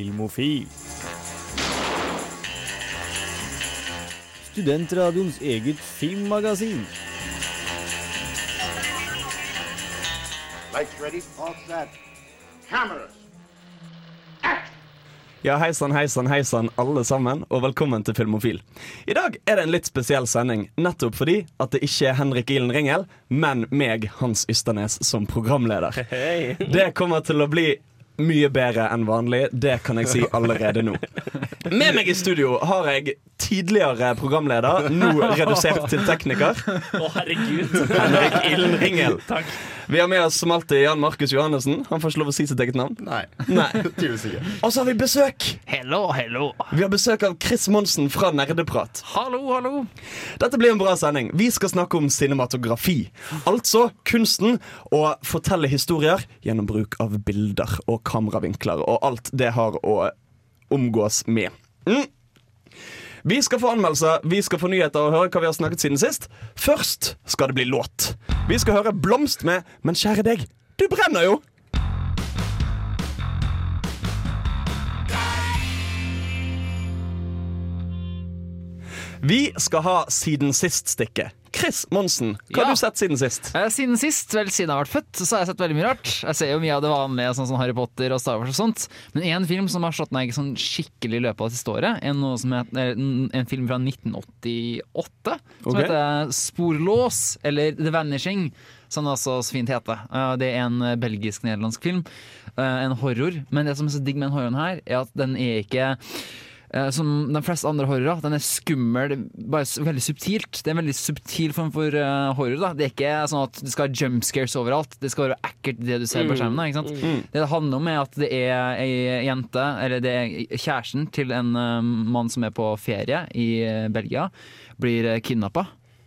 Filmofil. Studentradioens eget filmmagasin. Lights ready, all set. Cameras. Ja, hei sann, hei sann, hei sann, alle sammen, og velkommen til Filmofil. I dag er det en litt spesiell sending, nettopp fordi at det ikke er Henrik Ilen Ringel, men meg, Hans Ysternes, som programleder. Det kommer til å bli mye bedre enn vanlig, det kan jeg si allerede nå. Med meg i studio har jeg tidligere programleder, nå redusert til tekniker, Å, herregud. Henrik Ilden Ringel. Takk. Vi har med oss som alltid Jan Markus Johannessen. Han får ikke lov å si sitt eget navn. Nei, Nei. Og så har vi besøk! Hello, hello. Vi har besøk av Chris Monsen fra Nerdeprat. Hallo, hallo. Dette blir en bra sending. Vi skal snakke om cinematografi. Altså kunsten å fortelle historier gjennom bruk av bilder og kameravinkler og alt det har å omgås med. Mm. Vi skal få anmeldelser, vi skal få nyheter og høre hva vi har snakket siden sist. Først skal det bli låt. Vi skal høre Blomst med Men kjære deg, du brenner jo! Vi skal ha Siden sist-stikket. Chris Monsen, hva har du sett siden sist? Eh, Siden sist, vel siden jeg har vært født, så har jeg sett veldig mye rart. Jeg ser jo mye av det vanlige, sånn som Harry Potter og Star Wars og sånt. Men én film som har slått meg sånn skikkelig i løpet av det siste året, er heter, en film fra 1988 som okay. heter Sporlås, eller The Vanishing, som det også så fint heter. Eh, Det er en eh, belgisk-nederlandsk film. En horror. Men det som er så digg med den horroren her, er at den er ikke som de fleste andre horrorer. Den er skummel, bare veldig subtilt. Det er en veldig subtil form for eh, horror. da Det er ikke sånn at det skal være jump scares overalt. Det skal være ekkelt det du ser på skjermen. da, Ikke sant? Det det handler om, er at det er ei jente, eller det er kjæresten til en eh, mann som er på ferie i eh, Belgia, blir kidnappa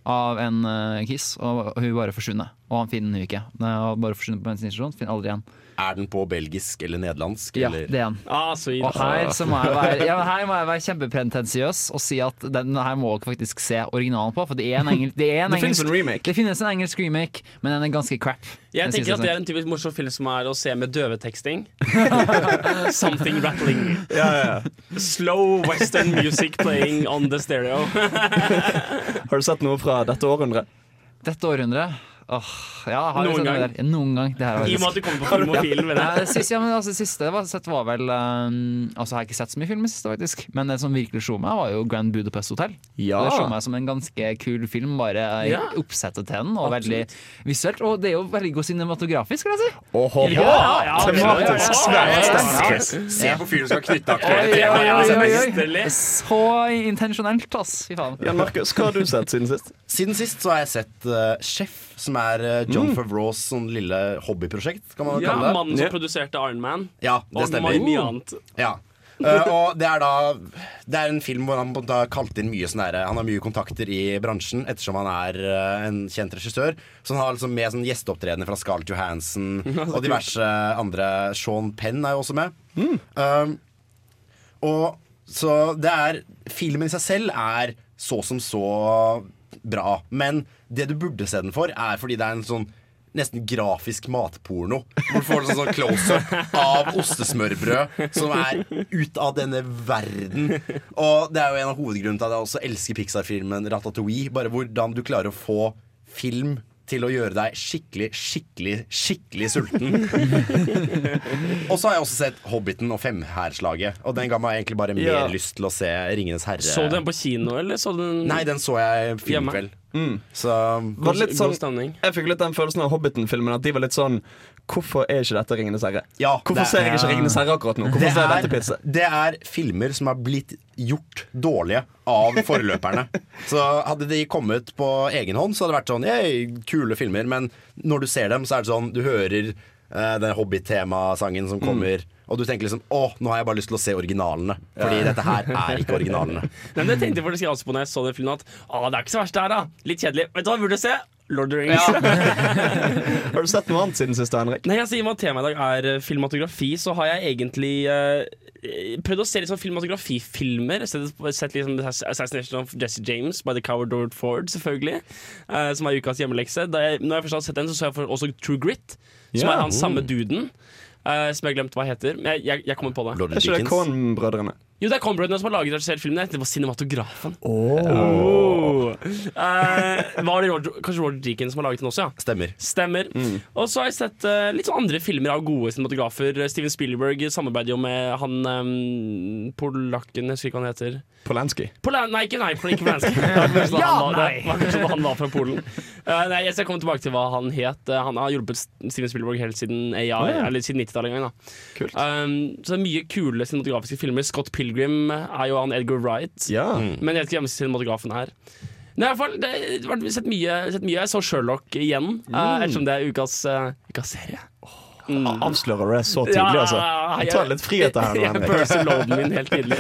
av en uh, kiss, og hun bare forsvunnet. Og han finner henne ikke. Og bare forsvunnet på bensinstasjonen, finner aldri igjen. Er den på belgisk eller nederlandsk? Ja, eller? det er den. Ah. Og her, så må jeg være, ja, her må jeg være kjempepretensiøs og si at den her må dere faktisk se originalen på. For det er en, engelsk det er en Det finnes en remake. Det finnes en engelsk remake, men den er ganske crap. Jeg tenker at det er en typisk morsom film som er å se med døveteksting. Something rattling. Slow western music playing on the stereo. Har du sett noe fra dette århundret? Dette århundret Åh, ja, har Noen gang. der? Ja, Noen gang. Det her I og med at du kommer på filmofilen. med det. ja, siste, ja, men altså, siste var, sett var vel um, Altså, jeg har ikke sett så mye film i det siste, faktisk. Men det som virkelig slo meg, var jo Grand Budapest Hotel. Ja. Det slo meg som en ganske kul film, bare i Ja. oppsettet til den, og veldig visuelt. Og det er jo veldig god cinematografisk, vil jeg si. Åhå. Ja, ja, Tematisk ja, svært ja, ja, ja. Chris. Se på fyren som har knytta aktuelle. Så intensjonelt, ass. Fy faen. Jan Markus, hva har du sett siden sist? Siden sist så har jeg sett uh, Chef, som er John John Favreaus sånn lille hobbyprosjekt, kan man Ja, kalle det. mannen som Ja. produserte Iron Man. Ja, det Og stemmer. mye annet. Ja. Uh, og det er da Det er en film hvor han har kalt inn mye sånn Han har mye kontakter i bransjen ettersom han er uh, en kjent regissør. Så han har liksom med sånn gjesteopptredener fra Scarlett Johansson og diverse andre. Sean Penn er jo også med. Um, og så det er Filmen i seg selv er så som så bra. Men det du burde se den for, er fordi det er en sånn nesten grafisk matporno. Hvor du får en sånn close-up av ostesmørbrød som er ut av denne verden. Og det er jo en av hovedgrunnene til at jeg også elsker Pixar-filmen Ratatouille. Bare hvordan du klarer å få film til å gjøre deg skikkelig, skikkelig, skikkelig sulten. og så har jeg også sett Hobbiten og Femhærslaget. Og den ga meg egentlig bare mer Ja. lyst til å se Ringenes herre. Så du den på kino, eller så den Nei, den så jeg filmkveld. Så Var det litt sånn, God stemning. jeg fikk litt den følelsen av Hobbiten-filmen, at de var litt sånn Hvorfor er ikke dette Ringenes herre? Ja, Hvorfor det- ser jeg ikke Ringenes herre akkurat nå? Hvorfor det jeg er, dette pizza? det er filmer som har blitt gjort dårlige av forløperne. så hadde de kommet på egen hånd, så hadde det vært sånn «Yay, kule filmer. Men når du ser dem, så er det sånn Du hører uh, den Hobbit-temasangen som kommer, og du tenker liksom Å, nå har jeg bare lyst til å se originalene. Fordi dette her er ikke originalene. Nei, men jeg tenkte faktisk også på når jeg så den filmen at Å, det er ikke så verst det her, da. Litt kjedelig. Vet du hva vi burde se? Lord of the Rings. Har du sett noe annet siden siste, Henrik? Nei, altså, I og med at temaet i dag er eh, filmatografi, så har jeg egentlig uh, prøvd å se litt sånn filmatografifilmer. Sett, sett liksom Assassination of Jesse James by The Coward Lord Ford, selvfølgelig. Uh, som er ukas hjemmelekse. Da jeg, når jeg først har sett den, så så jeg for, også True Grit, som yeah. er han samme duden. Uh, som jeg har glemt hva heter. Men jeg, jeg, jeg kommer på det. Lord Er ikke det Dickens. Jo, det er Coen-brødrene som har laget og regissert filmen. Det var cinematografen. Oh. Eh, var det Roger, kanskje Roger Deakins som har laget den også, ja. Stemmer. Stemmer. Og så har jeg sett eh, litt sånn andre filmer av gode cinematografer. Steven Spielberg samarbeider jo med han um, polakken, jeg husker ikke hva han heter. Polanski. Pola nei, ikke, nei, ikke Polanski. Ja, nei. det var kanskje da han var fra Polen. Eh, nei, jeg skal komme tilbake til hva han het. Eh, han har hjulpet Steven Spielberg helt siden AI, ja. eller siden 90-tallet en gang. da Kult. um, Så det er mye kule cinematografiske filmer. Scott Pilgrim er jo han Edgar Wright. Ja. Men jeg vet ikke hvem cinematografen er. Nei, fall, det, har sett mye, sett mye. Jeg så Sherlock igjen, eh, ettersom det er ukas, uh, ukas serie. Mm. Avslører du det så tidlig, altså? jeg- tar litt friheter her nå, Jeg loaden min helt tydelig.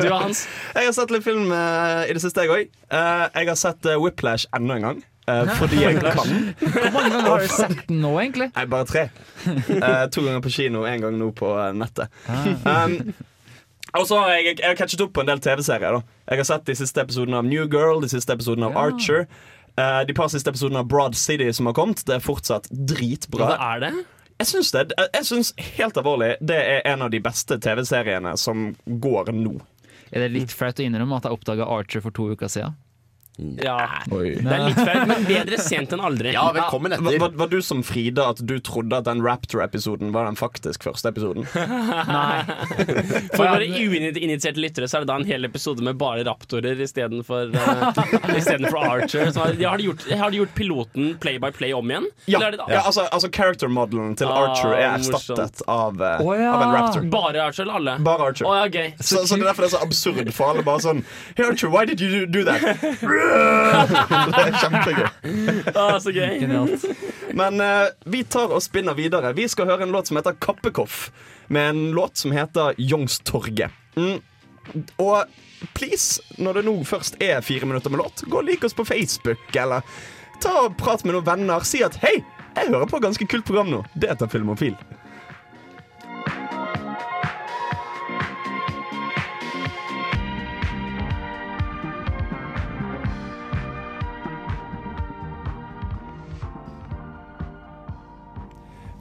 Du Hans. Jeg har sett litt film uh, i det siste, jeg òg. jeg har sett uh, Whiplash enda en gang. fordi jeg kan. Hvor mange ganger har du sett den nå, egentlig? Nei, bare tre. Eh, to ganger på kino, én gang nå på nettet. Um, og så har jeg, jeg har catchet opp på en del TV-serier. da Jeg har sett de siste episodene av New Girl, de siste episodene av Ja. Archer. Uh, de par siste episodene av Broad City som har kommet. Det er fortsatt dritbra. Hva er det? Jeg syns det. Jeg synes helt alvorlig det er en av de beste TV-seriene som går nå. Er det litt flaut å innrømme at jeg oppdaga Archer for to uker siden? Ja. Oi. Det er litt feil, men bedre sent enn aldri. Ja, velkommen etter. var, var du som Frida at du trodde at den Raptor-episoden var den faktisk første episoden? Nei. For våre uinitierte lyttere så er det da en hel episode med bare raptorer istedenfor uh, istedenfor Archer. Så har de, har, de gjort, har de gjort piloten play by play om igjen? Ja, Eller er det ja altså, altså Character-modellen til Ah, Archer er erstattet av, uh, oh, ja. av en Raptor. Bare Archer eller alle? Bare Archer. Oh, ja, okay. Så, så det er derfor det er så absurd for alle. Bare sånn Hey Archer, why did you do that? det er kjempegøy. Ah, så gøy. Genialt. Men eh, vi tar og spinner videre. Vi skal høre en låt som heter Kappekoff, med en låt som heter Youngstorget. Mm. Og please, når det nå først er fire minutter med låt, gå og lik oss på Facebook, eller ta og prat med noen venner. Si at hei, jeg hører på et ganske kult program nå. Det heter Filmofil.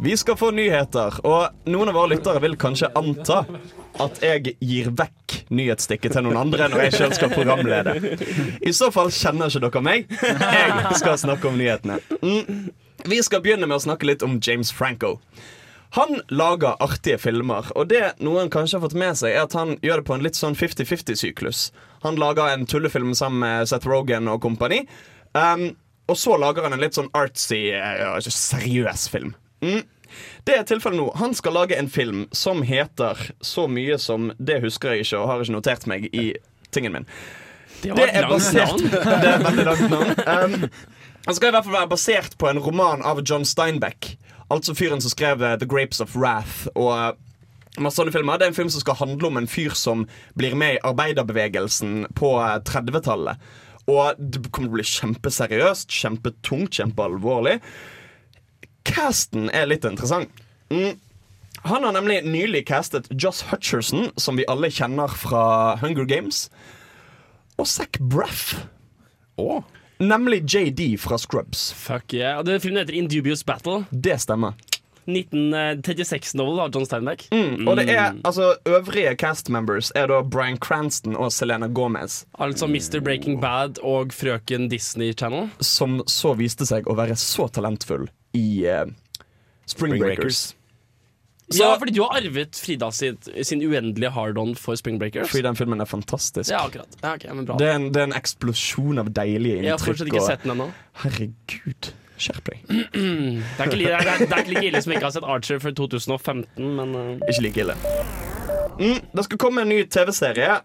Vi skal få nyheter, og noen av våre lyttere vil kanskje anta at jeg gir vekk nyhetsstikket til noen andre når jeg selv skal programlede. I så fall kjenner ikke dere meg. Jeg skal snakke om nyhetene. Mm. Vi skal begynne med å snakke litt om James Franco. Han lager artige filmer, og det noen kanskje har fått med seg, er at han gjør det på en litt sånn 50-50-syklus. Han lager en tullefilm sammen med Seth Rogan og kompani. Um, og så lager han en litt sånn artsy, eh, seriøs film. Mm. Det er tilfellet nå. Han skal lage en film som heter så mye som Det husker jeg ikke, og har ikke notert meg i tingen min. Det Det er basert. Det er veldig langt navn. Um, han skal i hvert fall være basert på en roman av John Steinbeck. Altså fyren som skrev uh, The Grapes of Wrath og uh, masse sånne filmer. Det er en film som skal handle om en fyr som blir med i arbeiderbevegelsen på uh, 30-tallet. Og det kommer til å bli kjempeseriøst, kjempetungt, kjempealvorlig. Casten er litt interessant. Mm. Han har nemlig nylig castet Joss Hutcherson, som vi alle kjenner fra Hunger Games, og Zac Braff. Oh. Nemlig JD fra Scrubs. Fuck yeah. Og det Filmen heter Indubious Battle. Det stemmer. 1936-novel av John Steinbeck. Mm. Og det er, altså øvrige cast members er da Bryan Cranston og Selena Gomez, Altså Mr. Breaking Bad og Frøken Disney Channel. som så viste seg å være så talentfull i eh, Spring, Spring Breakers. Breakers. Så, ja, fordi du har arvet Frida sin, sin uendelige hard-on for Spring Breakers. fordi den filmen er fantastisk. Ja, akkurat. Ja, okay, men bra. Det, er en, det er en eksplosjon av deilige inntrykk. Jeg har fortsatt ikke og- sett den ennå. Herregud, skjerp deg. Det er ikke, det, er, det er ikke like ille som ikke har sett Archer før 2015, men uh, Ikke like ille. Mm, det skal komme en ny TV-serie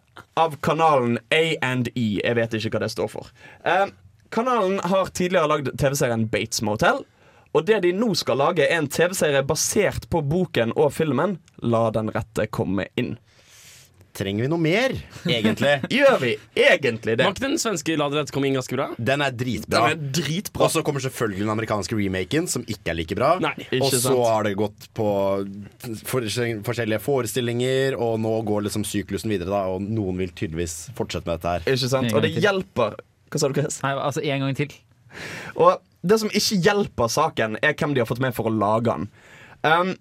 av kanalen A&E. Jeg vet ikke hva det står for. Eh, kanalen har tidligere lagd TV-serien Bates Motel. Og det de nå skal lage, er en TV-serie basert på boken og filmen La den rette komme inn. trenger vi noe mer, egentlig? Gjør vi egentlig det? Var ikke den svenske La den rette komme inn ganske bra? Den er dritbra. Den er dritbra. Og så kommer selvfølgelig den amerikanske remaken, som ikke er like bra. Nei. Og så har det gått på forskjellige forestillinger, og nå går liksom syklusen videre, da, og noen vil tydeligvis fortsette med dette her. Ikke sant? Og det hjelper Hva sa du, Chris? Nei, altså en gang til. Og det som ikke hjelper saken, er hvem de har fått med for å lage den. Um,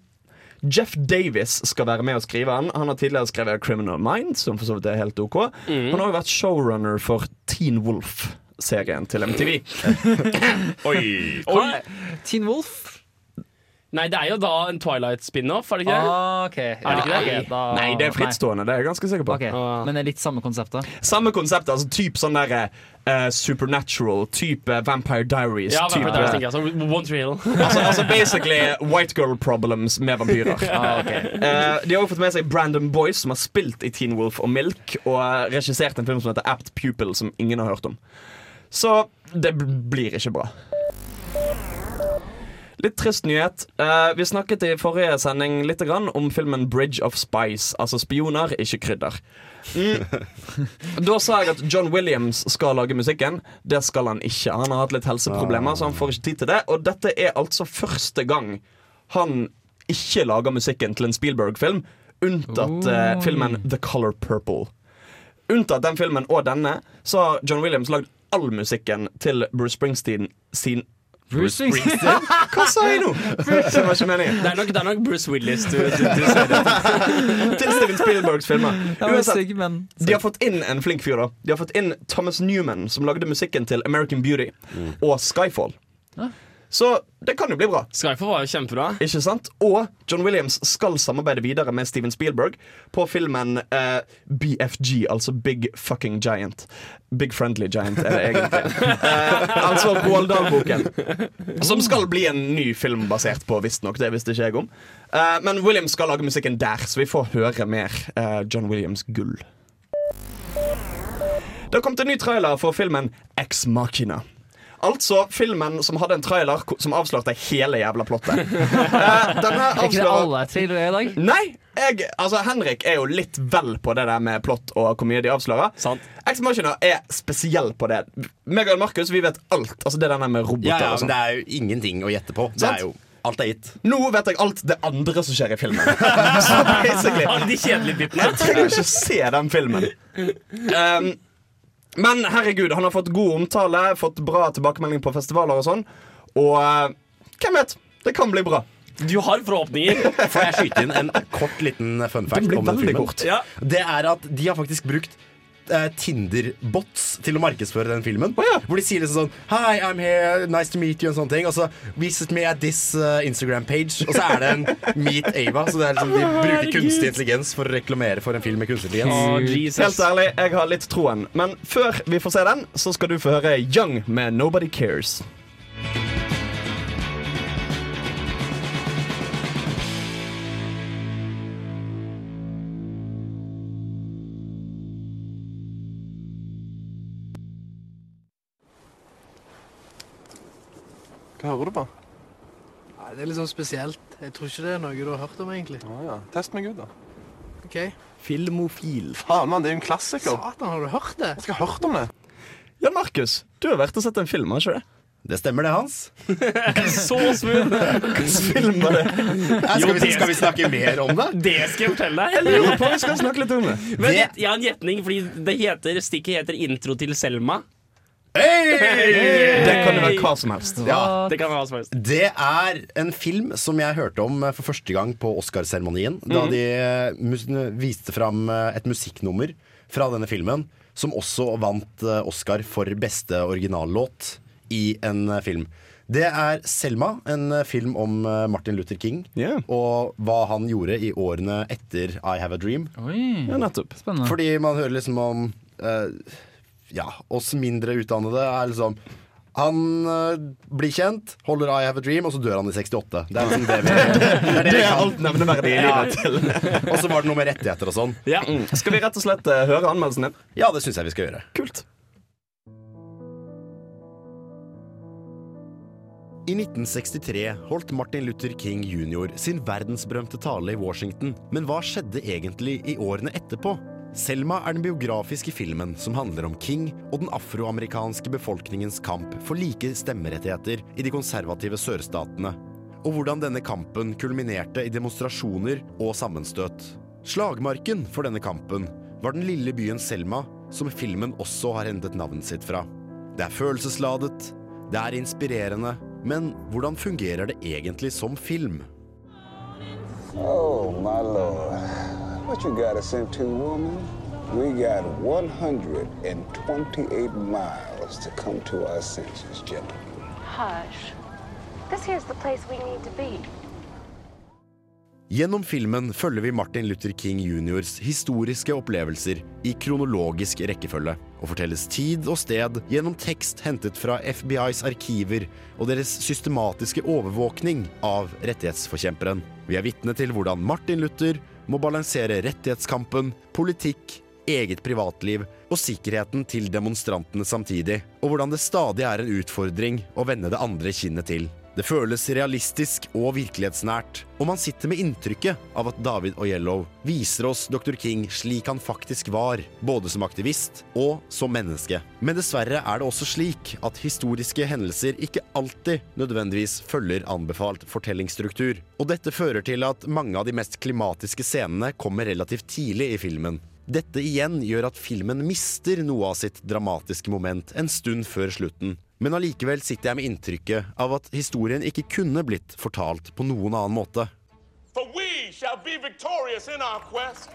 Jeff Davis skal være med og skrive den. Han har tidligere skrevet Criminal Mind, som for så vidt er helt OK. Han har jo vært showrunner for Teen Wolf-serien til MTV. Oi. Oi. Teen Wolf? Nei, det er jo da en Twilight-spin-off, er det ikke det? Ah, ok. Er det ikke det? Okay, da- Nei, det er frittstående. Det er jeg ganske sikker på. Ok, Men det er litt samme konseptet? Samme konsept, altså typ sånn der uh, Supernatural, type Vampire Diaries. Ja, type, Vampire Diaries, tenker jeg. Altså, One Tree Hill. altså, altså basically white girl problems med vampyrer. Ah, okay. uh, de har også fått med seg Brandon Boyce, som har spilt i Teen Wolf og Milk, og eh, regissert en film som heter Apt Pupil, som ingen har hørt om. Så det blir ikke bra. Litt trist nyhet. Eh, vi snakket i forrige sending litt grann om filmen Bridge of Spice. Altså spioner, ikke krydder. Mm. Da sa jeg at John Williams skal lage musikken. Det skal han ikke. Han har hatt litt helseproblemer, så han får ikke tid til det. Og dette er altså første gang han ikke lager musikken til en Spielberg-film, unntatt eh, filmen The Color Purple. Unntatt den filmen og denne, så har John Williams lagd all musikken til Bruce Springsteen sin Bruce Springsteen. Hva sa jeg nå? Det var ikke meningen. Det er nok, det er nok Bruce Willis du, du, du ser det. Til Steven Spielbergs filmer. Uansett, de har fått inn en flink fyr. da De har fått inn Thomas Newman, som lagde musikken til American Beauty og Skyfall. Så det kan jo bli bra. Skyfall var jo kjempebra. Ikke sant? Og John Williams skal samarbeide videre med Steven Spielberg på filmen eh, BFG, altså Big Fucking Giant. Big Friendly Giant er det egentlig. Eh, altså Roald Dahl-boken. Som skal bli en ny film basert på, visstnok. Det visste ikke jeg om. Eh, men Williams skal lage musikken der, så vi får høre mer eh, John Williams gull. Det har kommet en ny trailer for filmen Ex Machina. Altså filmen som hadde en trailer som avslørte hele jævla plottet. Eh, denne Er ikke det alle trailere i dag? Nei! Jeg, altså Henrik er jo litt vel på det der med plott og hvor mye de avslører. Sant. Ex Machina er spesiell på det. Meg og Markus vi vet alt. Altså Det der med roboter Ja, ja, og sånn. det er jo ingenting å gjette på. Det er jo Alt er gitt. Nå vet jeg alt det andre som skjer i filmen. Så basically Alle de kjedelige bittene. Jeg trenger ikke se den filmen. Um, men herregud, han har fått god omtale, fått bra tilbakemelding på festivaler og sånn. Og eh, hvem vet? Det kan bli bra. Du har forhåpninger. Får jeg skyte inn en kort liten fun fact Det blir om den veldig kort. Ja. Det er at de har faktisk brukt eh, Tinder-bots til å markedsføre den filmen. Oh, ja. Hvor de sier liksom sånn Hi, I'm here, nice to meet you, og sånne ting. Og så visit me at this uh, Instagram page. Og så er det en Meet Ava. Så det er liksom, de bruker kunstig intelligens for å reklamere for en film med kunstig intelligens. Å, Helt ærlig, jeg har litt troen. Men før vi får se den, så skal du få høre Young med Nobody Cares. Hva hører du på? Nei, det er litt sånn spesielt. Jeg tror ikke det er noe du har hørt om, egentlig. Ah, ja. Test meg ut, da. Ok. Filmofil. Faen, mann, det er jo en klassiker. Satan, har du hørt det? Jeg skal ha hørt om det. Jan Markus, du har vært og sett en film, har ikke det? Det stemmer, det, Hans. Så smooth! Hvilken film var det? Skal, vi, skal vi snakke mer om det? Det skal jeg fortelle Jeg deg. lurer på, vi skal snakke litt om det. Men jeg, jeg har en gjetning, fordi det heter, stikket heter 'Intro til Selma'. Det kan jo være hva som helst. Ja. Det kan være hva som helst. Det er en film som jeg hørte om eh, for første gang på Oscarseremonien. Da de eh, viste fram eh, et musikknummer fra denne filmen, som også vant Oscar for beste originallåt i en film. Det er Selma, en film om Martin Luther King. yeah. Og hva han gjorde i årene etter I Have a Dream. Oi, Ja, nettopp. spennende. Fordi man hører liksom om eh, Ja, oss mindre utdannede er liksom han eh, blir kjent, holder I Have a Dream, og så dør han i 68. Det er liksom det vi det er det Det vi kan. alt nevneverdig i livet til. Og så var det noe med rettigheter og sånn. Ja. Skal vi rett og slett uh, høre anmeldelsen din? Ja, det syns jeg vi skal gjøre. Kult. I 1963 holdt Martin Luther King jr. sin verdensberømte tale i Washington. Men hva skjedde egentlig i årene etterpå? Selma er den biografiske filmen som handler om King og den afroamerikanske befolkningens kamp for like stemmerettigheter i de konservative sørstatene. Og hvordan denne kampen kulminerte i demonstrasjoner og sammenstøt. Slagmarken for denne kampen var den lille byen Selma, som filmen også har hentet navnet sitt fra. Det er følelsesladet, det er inspirerende, men hvordan fungerer det egentlig som film? Oh, my lord. What you got us into, woman? We got 128 miles to come to our senses, gentlemen. Hush. This here's the place we need to be. Gjennom filmen følger vi Martin Luther King juniors historiske opplevelser i kronologisk rekkefølge, og fortelles tid og sted gjennom tekst hentet fra FBIs arkiver og deres systematiske overvåkning av rettighetsforkjemperen. Vi er vitne til hvordan Martin Luther må balansere rettighetskampen, politikk, eget privatliv og sikkerheten til demonstrantene samtidig, og hvordan det stadig er en utfordring å vende det andre kinnet til. Det føles realistisk og virkelighetsnært, og man sitter med inntrykket av at David Oyelow viser oss Dr. King slik han faktisk var, både som aktivist og som menneske. Men dessverre er det også slik at historiske hendelser ikke alltid nødvendigvis følger anbefalt fortellingsstruktur, og dette fører til at mange av de mest klimatiske scenene kommer relativt tidlig i filmen. Dette igjen gjør at filmen mister noe av sitt dramatiske moment en stund før slutten. Men allikevel sitter jeg med inntrykket av at historien ikke kunne blitt fortalt på noen annen måte. For we shall be victorious in our quest.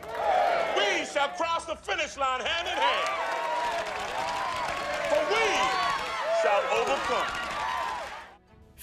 We shall cross the finish line hand in hand. For we shall overcome.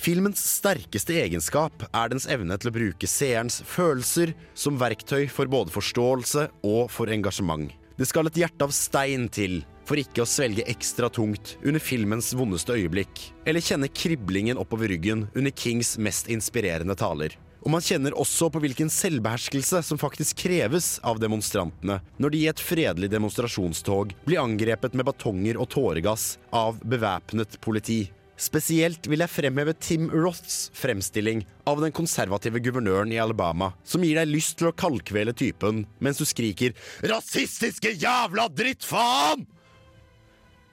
Filmens sterkeste egenskap er dens evne til å bruke seerens følelser som verktøy for både forståelse og for engasjement. Det skal et hjerte av stein til for ikke å svelge ekstra tungt under filmens vondeste øyeblikk, eller kjenne kriblingen oppover ryggen under Kings mest inspirerende taler. Og man kjenner også på hvilken selvbeherskelse som faktisk kreves av demonstrantene når de i et fredelig demonstrasjonstog blir angrepet med batonger og tåregass av bevæpnet politi. Spesielt vil jeg fremheve Tim Roths fremstilling av den konservative guvernøren i Alabama, som gir deg lyst til å kaldkvele typen mens du skriker 'rasistiske jævla drittfaen'!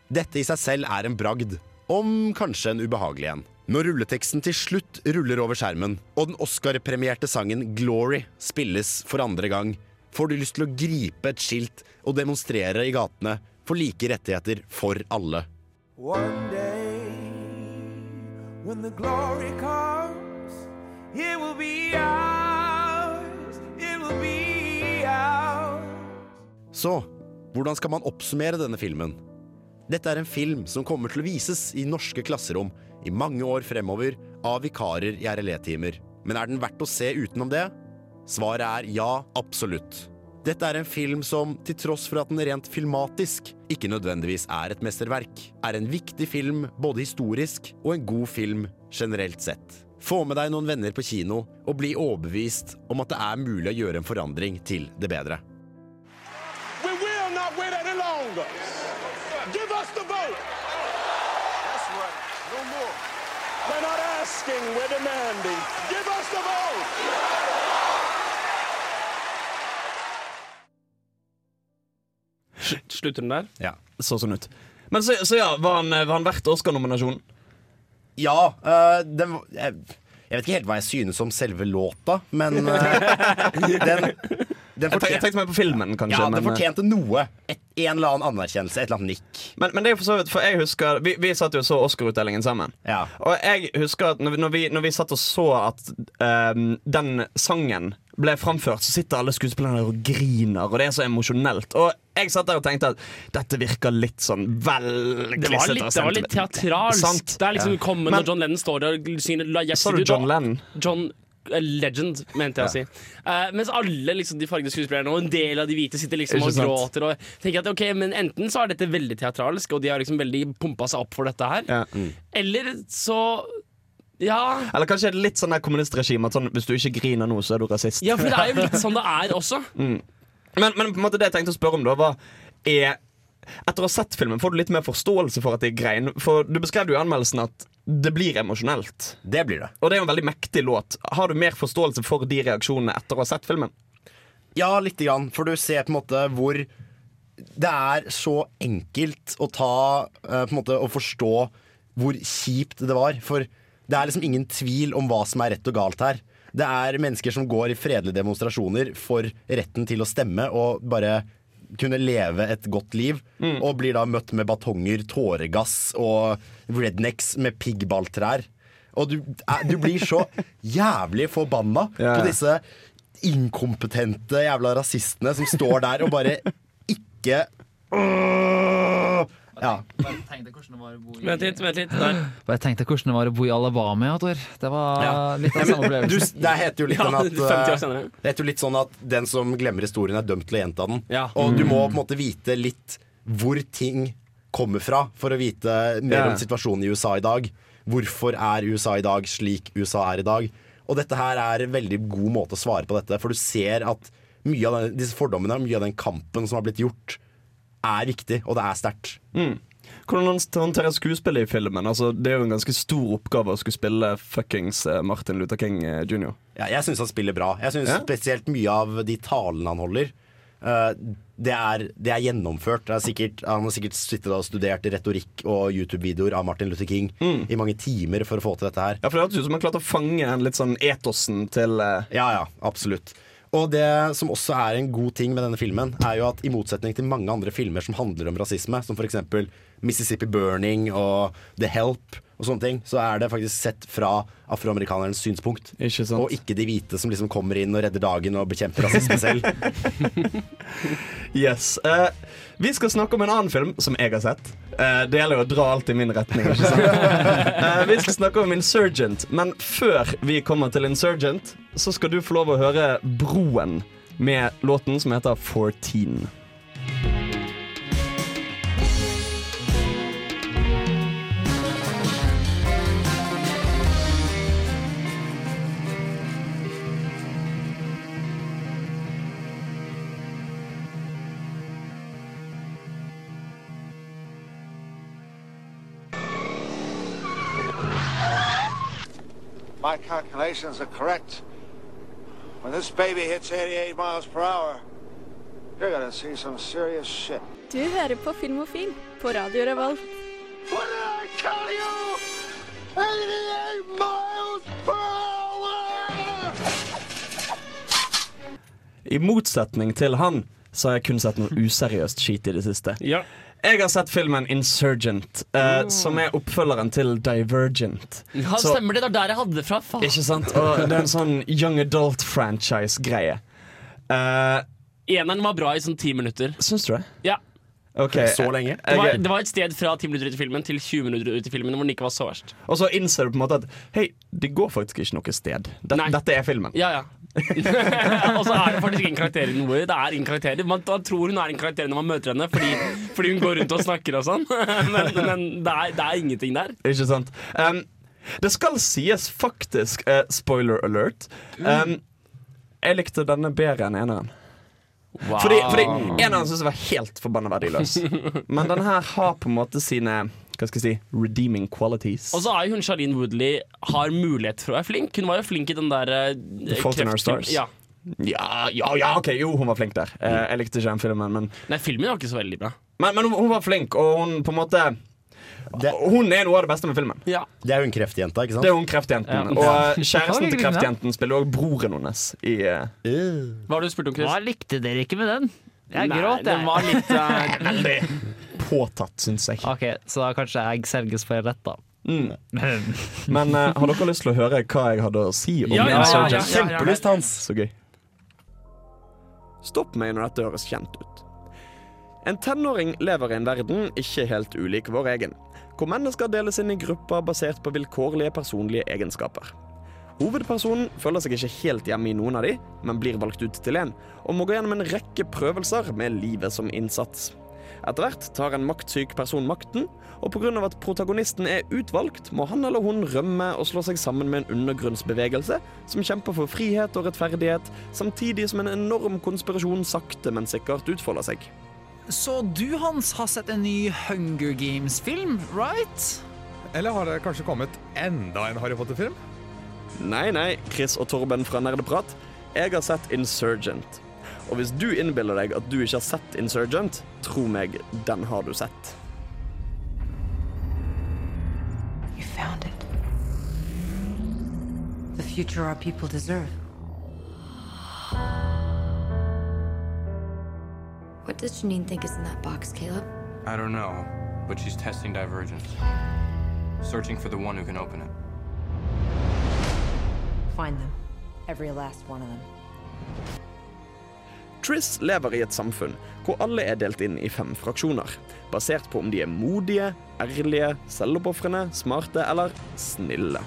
Dette i seg selv er en bragd, om kanskje en ubehagelig en. Når rulleteksten til slutt ruller over skjermen, og den Oscar-premierte sangen 'Glory' spilles for andre gang, får du lyst til å gripe et skilt og demonstrere i gatene for like rettigheter for alle. One day, when the glory comes, it will be ours. It will be ours. Så hvordan skal man oppsummere denne filmen? Dette er en film som kommer til å vises i norske klasserom i mange år fremover av vikarer i RLE-timer. Men er den verdt å se utenom det? Svaret er ja, absolutt. Dette er en film som, til tross for at den rent filmatisk ikke nødvendigvis er et mesterverk, er en viktig film både historisk og en god film generelt sett. Få med deg noen venner på kino, og bli overbevist om at det er mulig å gjøre en forandring til det bedre. We will not wait any longer. Give us the vote. That's right. No more. We're not asking, we're demanding. Give us the vote. Slutter den der? Ja. Så sånn ut. Men så, så ja, var han, var han verdt Oscar-nominasjonen? Ja, øh, den var- jeg, jeg vet ikke helt hva jeg synes om selve låta, men øh, den, den Jeg tenkte, jeg tenkte mer på filmen, kanskje. Ja, den men, eh, fortjente noe. Et, en eller annen anerkjennelse, et eller annet nikk. Men, men det er jo for så vidt For jeg husker Vi, vi satt jo og så Oscar-utdelingen sammen. Og jeg husker at når vi, når vi, når vi satt og så at um, den sangen ble framført, så sitter alle skuespillerne og griner, og det er så emosjonelt. Og jeg satt der og tenkte at dette virker litt sånn vel Det var litt, det var litt teatralsk. Sant. Det er liksom Ja. kommer når John Lennon står der og synger La Yes Sa du John da- Lennon? John eh, Legend, mente jeg å si. Uh, mens alle liksom, de fargede skuespillerne og en del av de hvite sitter liksom og gråter. Og tenker at ok, men Enten så er dette veldig teatralsk, og de har liksom veldig pumpa seg opp for dette her. Eller så Ja. Eller kanskje litt sånn der kommunistregime sånn, hvis du ikke griner nå, så er du rasist. Ja, for det er jo litt sånn det er også. Mm. Men, men på en måte det jeg tenkte å spørre om da, var er, Etter å ha sett filmen, får du litt mer forståelse for at det er grein? For du beskrev jo i anmeldelsen at det blir emosjonelt. Det blir det. Og det er jo en veldig mektig låt. Har du mer forståelse for de reaksjonene etter å ha sett filmen? Ja, lite grann, for du ser på en måte hvor det er så enkelt å ta eh, på en måte, Å forstå hvor kjipt det var. For det er liksom ingen tvil om hva som er rett og galt her. Det er mennesker som går i fredelige demonstrasjoner for retten til å stemme og bare kunne leve et godt liv, og blir da møtt med batonger, tåregass og rednecks med piggballtrær. Og du, er- du blir så jævlig forbanna Ja. på disse inkompetente jævla rasistene som står der og bare ikke! Ja. Tenk deg hvordan det var å bo i Vent litt, vent litt. Der. Bare tenk deg hvordan det var å bo i Alabama, ja, Tor. Det var Ja. litt av samme Du, opplevelse. det heter jo litt Ja, sånn at 50 år eh. Det heter jo litt sånn at den som glemmer historien, er dømt til å gjenta den. Ja. Og du må på en måte vite litt hvor ting kommer fra, for å vite mer Ja. om situasjonen i USA i dag. Hvorfor er USA i dag slik USA er i dag? Og dette her er en veldig god måte å svare på dette, for du ser at mye av den, disse fordommene, mye av den kampen som har blitt gjort, er viktig, og det er sterkt. Hvordan han håndterer skuespillet i filmen? Altså, det er jo en ganske stor oppgave å skulle spille fuckings eh, Martin Luther King eh, jr. Ja, jeg syns han spiller bra. Jeg synes Ja? Spesielt mye av de talene han holder. Uh, det, er, det er gjennomført. Det er sikkert, han har sikkert sittet og studert retorikk og YouTube-videoer av Martin Luther King i mange timer for å få til dette her. Ja, for Det hørtes ut som han klarte å fange en litt sånn etosen til uh... Ja, ja, absolutt. Og det som også er en god ting med denne filmen, er jo at i motsetning til mange andre filmer som handler om rasisme, som f.eks. Mississippi Burning og The Help og sånne ting, så er det faktisk sett fra afroamerikanerens synspunkt. Ikke sant? Og ikke de hvite som liksom kommer inn og redder dagen og bekjemper rasisme selv. Yes. Uh, vi skal snakke om en annen film som jeg har sett. Uh, det gjelder jo å dra alt i min retning. Ikke sant? uh, vi skal snakke om Insurgent, men før vi kommer til Insurgent, så skal du få lov å høre Broen med låten som heter 14. calculations are correct. When this baby hits 88 miles per hour, you're gonna see some serious shit. Du hører på Filmofil på Radio Revolt. What did I tell you? 88 miles per hour! I motsetning til han så har jeg kun sett noe useriøst skit i det siste. Ja. Jeg har sett filmen Insurgent, eh, som er oppfølgeren til Divergent. Ja, Så- stemmer det. Det er der jeg hadde det fra. Faen. Ikke sant? Og det er en sånn young adult-franchise-greie. Uh, Eneren var bra i sånn ti minutter. Syns du det? Ja. Ok, Så lenge? Det var, Jeg- det var et sted fra ti minutter ut i filmen til 20 minutter ut i filmen hvor den ikke var så verst. Og så innser du på en måte at Hei, det går faktisk ikke noe sted. Dette, Nei. dette er filmen. Ja, ja. og så er det faktisk ingen karakterer i noe. Det er ingen karakterer Man, tror hun er en karakter når man møter henne, fordi, fordi hun går rundt og snakker og sånn. Men, men det, er, det er ingenting der. Ikke sant? Um, det skal sies faktisk, uh, spoiler alert um, Jeg likte denne bedre enn eneren. Wow. Fordi, fordi eneren syntes jeg var helt forbanna verdiløs. Men den her har på en måte sine hva skal jeg si, redeeming qualities. Og så er jo hun Charlene Woodley har mulighet for å være flink. Hun var jo flink i den der uh, Fault in Our Stars. Ja. Ja, ja, ja, ok, jo, hun var flink der. Eh, jeg likte ikke den filmen, men, Nei, filmen var ikke så veldig bra. men, men hun, hun var flink, og hun på en måte Hun er noe av det beste med filmen. Ja. Det er jo en kreftjente, ikke sant? Det er hun kreftjenten. Ja. Og eh, kjæresten til kreftjenten spiller også broren hennes i uh... Hva har du spurt om, Hva likte dere ikke med den? Jeg Nei, gråt, den var litt eh, Veldig påtatt, syns jeg. Ok, så da kanskje jeg selges for rett, da. Mm. Men uh, har dere lyst til å høre hva jeg hadde å si om Ja, ja, ja, ja, ja, ja. Kjempelyst, Hans. Så gøy. Stopp meg når dette høres kjent ut. En tenåring lever i en verden ikke helt ulik vår egen, hvor mennesker deles inn i grupper basert på vilkårlige personlige egenskaper. Hovedpersonen føler seg ikke helt hjemme i noen av de, men blir valgt ut til en, og må gå gjennom en rekke prøvelser med livet som innsats. Etter hvert tar en maktsyk person makten, og pga. at protagonisten er utvalgt, må han eller hun rømme og slå seg sammen med en undergrunnsbevegelse som kjemper for frihet og rettferdighet, samtidig som en enorm konspirasjon sakte, men sikkert utfolder seg. Så du, Hans, har sett en ny Hunger Games-film, right? Eller har det kanskje kommet enda en Harry Potter-film? Nei, nei, Chris og Torben fra Nerdeprat. Jeg har sett Insurgent. Og hvis du innbiller deg at du ikke har sett Insurgent, tro meg, den har du sett. You found it. The future our people deserve. What does Janine think is in that box, Caleb? I don't know, but she's testing divergence. Searching for the one who can open it. Find them. Every last one of them. Triss lever i et samfunn hvor alle er delt inn i fem fraksjoner, basert på om de er modige, ærlige, selvoppofrende, smarte eller snille.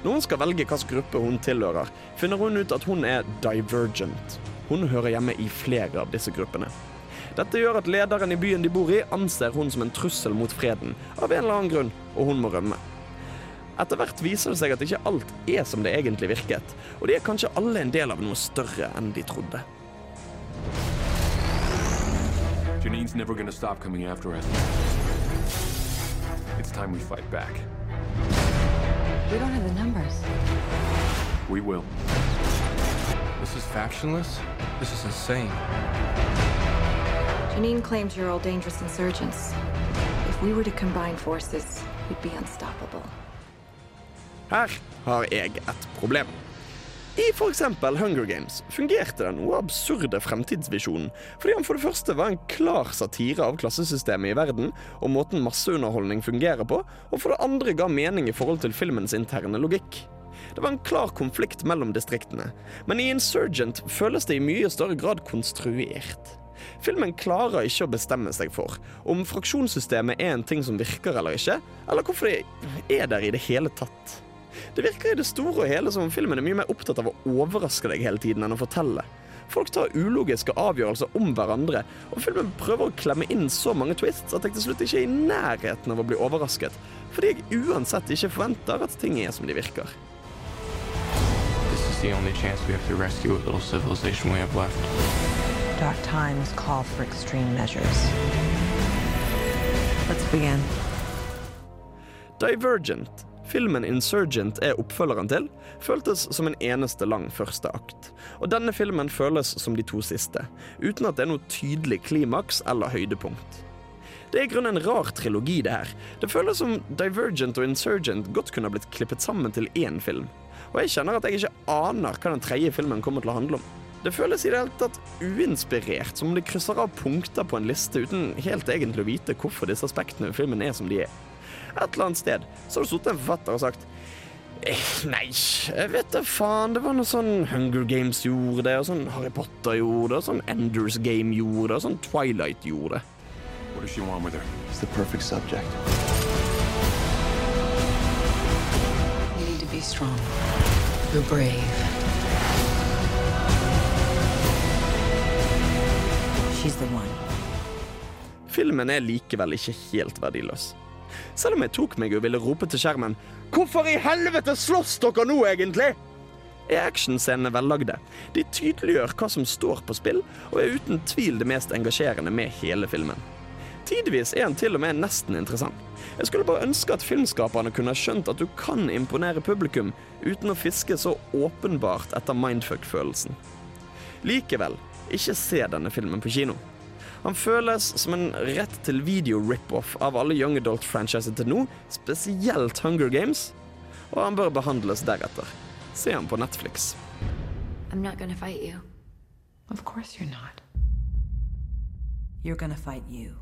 Når hun skal velge hvilken gruppe hun tilhører, finner hun ut at hun er divergent. Hun hører hjemme i flere av disse gruppene. Dette gjør at lederen i byen de bor i, anser hun som en trussel mot freden, av en eller annen grunn, og hun må rømme. Etter hvert viser det seg at ikke alt er som det egentlig virket, og de er kanskje alle en del av noe større enn de trodde. Janine's never gonna stop coming after us. It's time we fight back. We don't have the numbers. We will. This is factionless? This is insane. Janine claims you're all dangerous insurgents. If we were to combine forces, we'd be unstoppable. Her har jeg et problem. I f.eks. Hunger Games fungerte den noe absurde fremtidsvisjonen, fordi han for det første var en klar satire av klassesystemet i verden og måten masseunderholdning fungerer på, og for det andre ga mening i forhold til filmens interne logikk. Det var en klar konflikt mellom distriktene, men i Insurgent føles det i mye større grad konstruert. Filmen klarer ikke å bestemme seg for om fraksjonssystemet er en ting som virker eller ikke, eller hvorfor det er der i det hele tatt. Det virker i det store og hele som om filmen er mye mer opptatt av å overraske deg hele tiden enn å fortelle. Folk tar ulogiske avgjørelser om hverandre, og filmen prøver å klemme inn så mange twists at jeg til slutt ikke er i nærheten av å bli overrasket, fordi jeg uansett ikke forventer at ting er som de virker. The only chance we have to rescue what little civilization we have left. Dark times call for extreme measures. Let's begin. Divergent, filmen Insurgent er oppfølgeren til, føltes som en eneste lang første akt. Og denne filmen føles som de to siste, uten at det er noe tydelig klimaks eller høydepunkt. Det er i grunnen en rar trilogi, det her. Det føles som Divergent og Insurgent godt kunne ha blitt klippet sammen til én film. Og jeg kjenner at jeg ikke aner hva den tredje filmen kommer til å handle om. Det føles i det hele tatt uinspirert, som om de krysser av punkter på en liste uten helt egentlig å vite hvorfor disse aspektene ved filmen er som de er. Et eller annet sted så har det sittet en forfatter og sagt eh, Nei, jeg vet da faen. Det var noe sånn Hunger Games gjorde det, og sånn Harry Potter gjorde det, og sånn Enders Game gjorde det, og sånn Twilight gjorde det. What does she want with her? It's the perfect subject. You need to be strong. You're brave. She's the one. Filmen er likevel ikke helt verdiløs. Selv om jeg tok meg og ville rope til skjermen 'Hvorfor i helvete slåss dere nå, egentlig?' er actionscenene vellagde. De tydeliggjør hva som står på spill, og er uten tvil det mest engasjerende med hele filmen. Tidvis er han til og med nesten interessant. Jeg skulle bare ønske at filmskaperne kunne ha skjønt at du kan imponere publikum uten å fiske så åpenbart etter mindfuck-følelsen. Likevel, ikke se denne filmen på kino. Han føles som en rett til video-rip-off av alle Young Adult-franchiser til nå, spesielt Hunger Games, og han bør behandles deretter. Se han på Netflix. I'm not gonna fight you. Of course you're not. You're gonna fight you.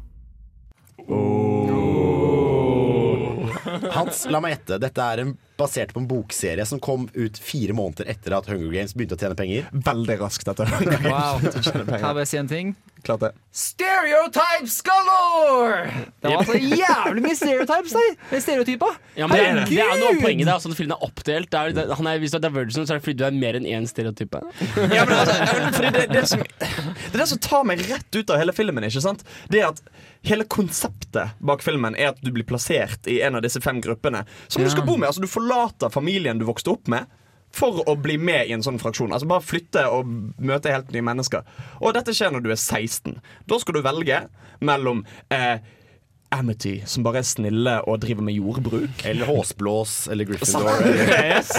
Hans, la meg gjette. Dette er en, basert på en bokserie som kom ut fire måneder etter at Hunger Games begynte å tjene penger. Veldig raskt etter Hunger Wow. Games. Kan jeg bare si en ting? Klart det. Stereotypes galore! Det var altså jævlig mye stereotypes der. Det er stereotyper. Ja, men det, er- det er noe av poenget. Det er sånn at filmen er oppdelt. Det er, det, han er, hvis du er divergent, så er det fordi du er mer enn én stereotype. Ja, men altså, ja, fordi det, det, som, det er det som tar meg rett ut av hele filmen. ikke sant? Det at Hele konseptet bak filmen er at du blir plassert i en av disse fem gruppene. Som du skal bo med. altså Du forlater familien du vokste opp med. For å bli med i en sånn fraksjon. Altså Bare flytte og møte helt nye mennesker. Og dette skjer når du er 16. Da skal du velge mellom eh, Amity, som bare er snille og driver med jordbruk. Eller Håsblås eller Gryffindor. Yes.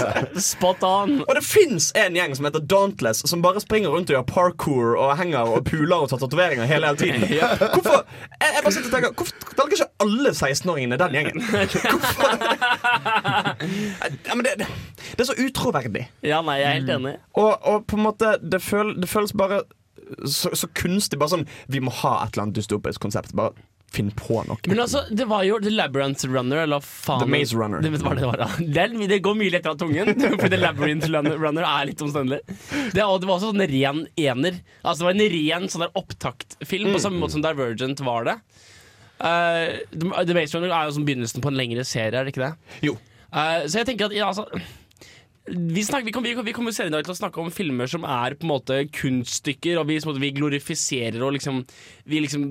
Spot on. Og det fins en gjeng som heter Dauntless, som bare springer rundt og gjør parkour og henger og puler og tar tatoveringer hele, hele tiden. Hvorfor jeg, jeg bare sitter og tenker Hvorfor velger ikke alle 16-åringene den gjengen? Hvorfor? Ja, men det, det, det er så utroverdig. Ja, nei, jeg er helt enig. Og, og på en måte Det, føl, det føles bare så, så kunstig. Bare sånn Vi må ha et eller annet dystopisk konsept. Bare finne på noe. Men altså, det var jo The Labyrinth Runner, eller faen The Maze Runner. Det, var det, var, det, det går mye lettere av tungen, for The Labyrinth Runner er litt omstendelig. Det, og det var også sånn ren ener. Altså Det var en ren sånn der opptaktfilm, på samme måte som Divergent var det. Uh, The The Maze Runner er jo som begynnelsen på en lengre serie, er det ikke det? Jo. Uh, så jeg tenker at ja, altså vi, snakker, vi, kommer, vi, vi kommer senere i dag til å snakke om filmer som er på en måte kunststykker, og vi, måte, vi glorifiserer og liksom Vi liksom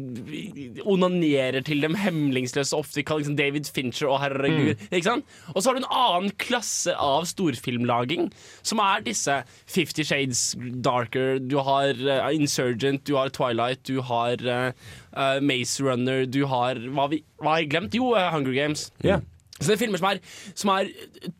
onanerer til dem hemmelingsløst ofte. Vi kaller liksom David Fincher og herregud. Ikke sant? Og så har du en annen klasse av storfilmlaging, som er disse Fifty Shades Darker, du har uh, Insurgent, du har Twilight, du har uh, uh, Maze Runner, du har Hva, har jeg glemt? Jo, Hunger Games. Ja. Så det er filmer som er, som er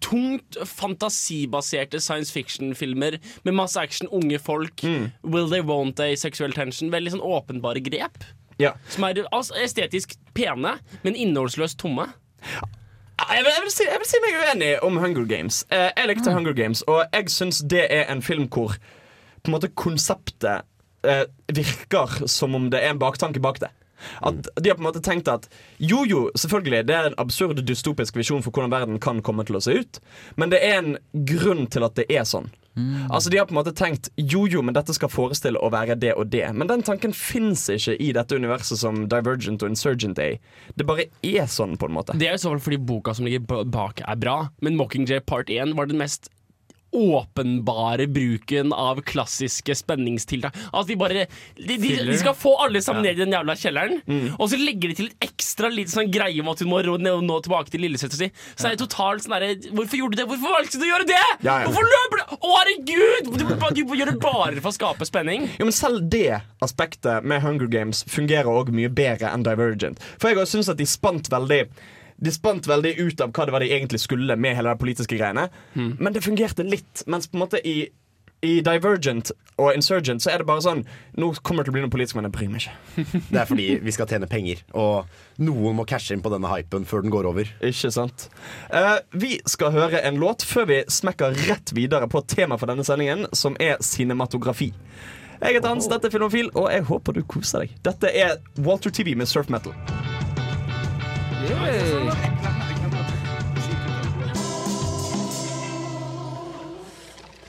tungt fantasibaserte science fiction-filmer med masse action, unge folk, will they, won't they, seksuell tension. Veldig sånn åpenbare grep. Ja. Som er altså, estetisk pene, men innholdsløst tomme. Jeg vil, jeg, vil si, jeg vil si meg uenig om Hunger Games. Eh, jeg likte Hunger Games, og jeg syns det er en film hvor på en måte konseptet eh, virker som om det er en baktanke bak det. At De har på en måte tenkt at jo, jo, selvfølgelig, det er en absurd dystopisk visjon for hvordan verden kan komme til å se ut, men det er en grunn til at det er sånn. Altså De har på en måte tenkt jo, jo, men dette skal forestille å være det og det. Men den tanken fins ikke i dette universet som Divergent og Insurgent er. Det bare er sånn, på en måte. Det er i så fall fordi boka som ligger bak er bra, men Mockingjay Part 1 var den mest åpenbare bruken av klassiske spenningstiltak. Altså de bare De, de, de skal få alle sammen ned i den jævla kjelleren, og så legger de til et ekstra lite sånn greie om at hun må ned nå, nå tilbake til lillesøster si. Så er det totalt sånn herre Hvorfor gjorde du det? Hvorfor valgte du å gjøre det? Ja, ja. Hvorfor løper du? Å, herregud! Du, du, du gjør det bare for å skape spenning. Jo, men Selv det aspektet med Hunger Games fungerer også mye bedre enn Divergent. For jeg synes at de spant veldig de spant veldig ut av hva det var de egentlig skulle med hele det politiske greiene. Men det fungerte litt. Mens på en måte i, i Divergent og Insurgent så er det bare sånn Nå kommer det til å bli noe politisk, men jeg bryr meg ikke. Det er fordi vi skal tjene penger, og noen må cashe inn på denne hypen før den går over. Ikke sant? Uh, vi skal høre en låt før vi smekker rett videre på temaet for denne sendingen, som er cinematografi. Jeg heter Hans, dette er Filmofil, og jeg håper du koser deg. Dette er Walter TV med Surf Metal.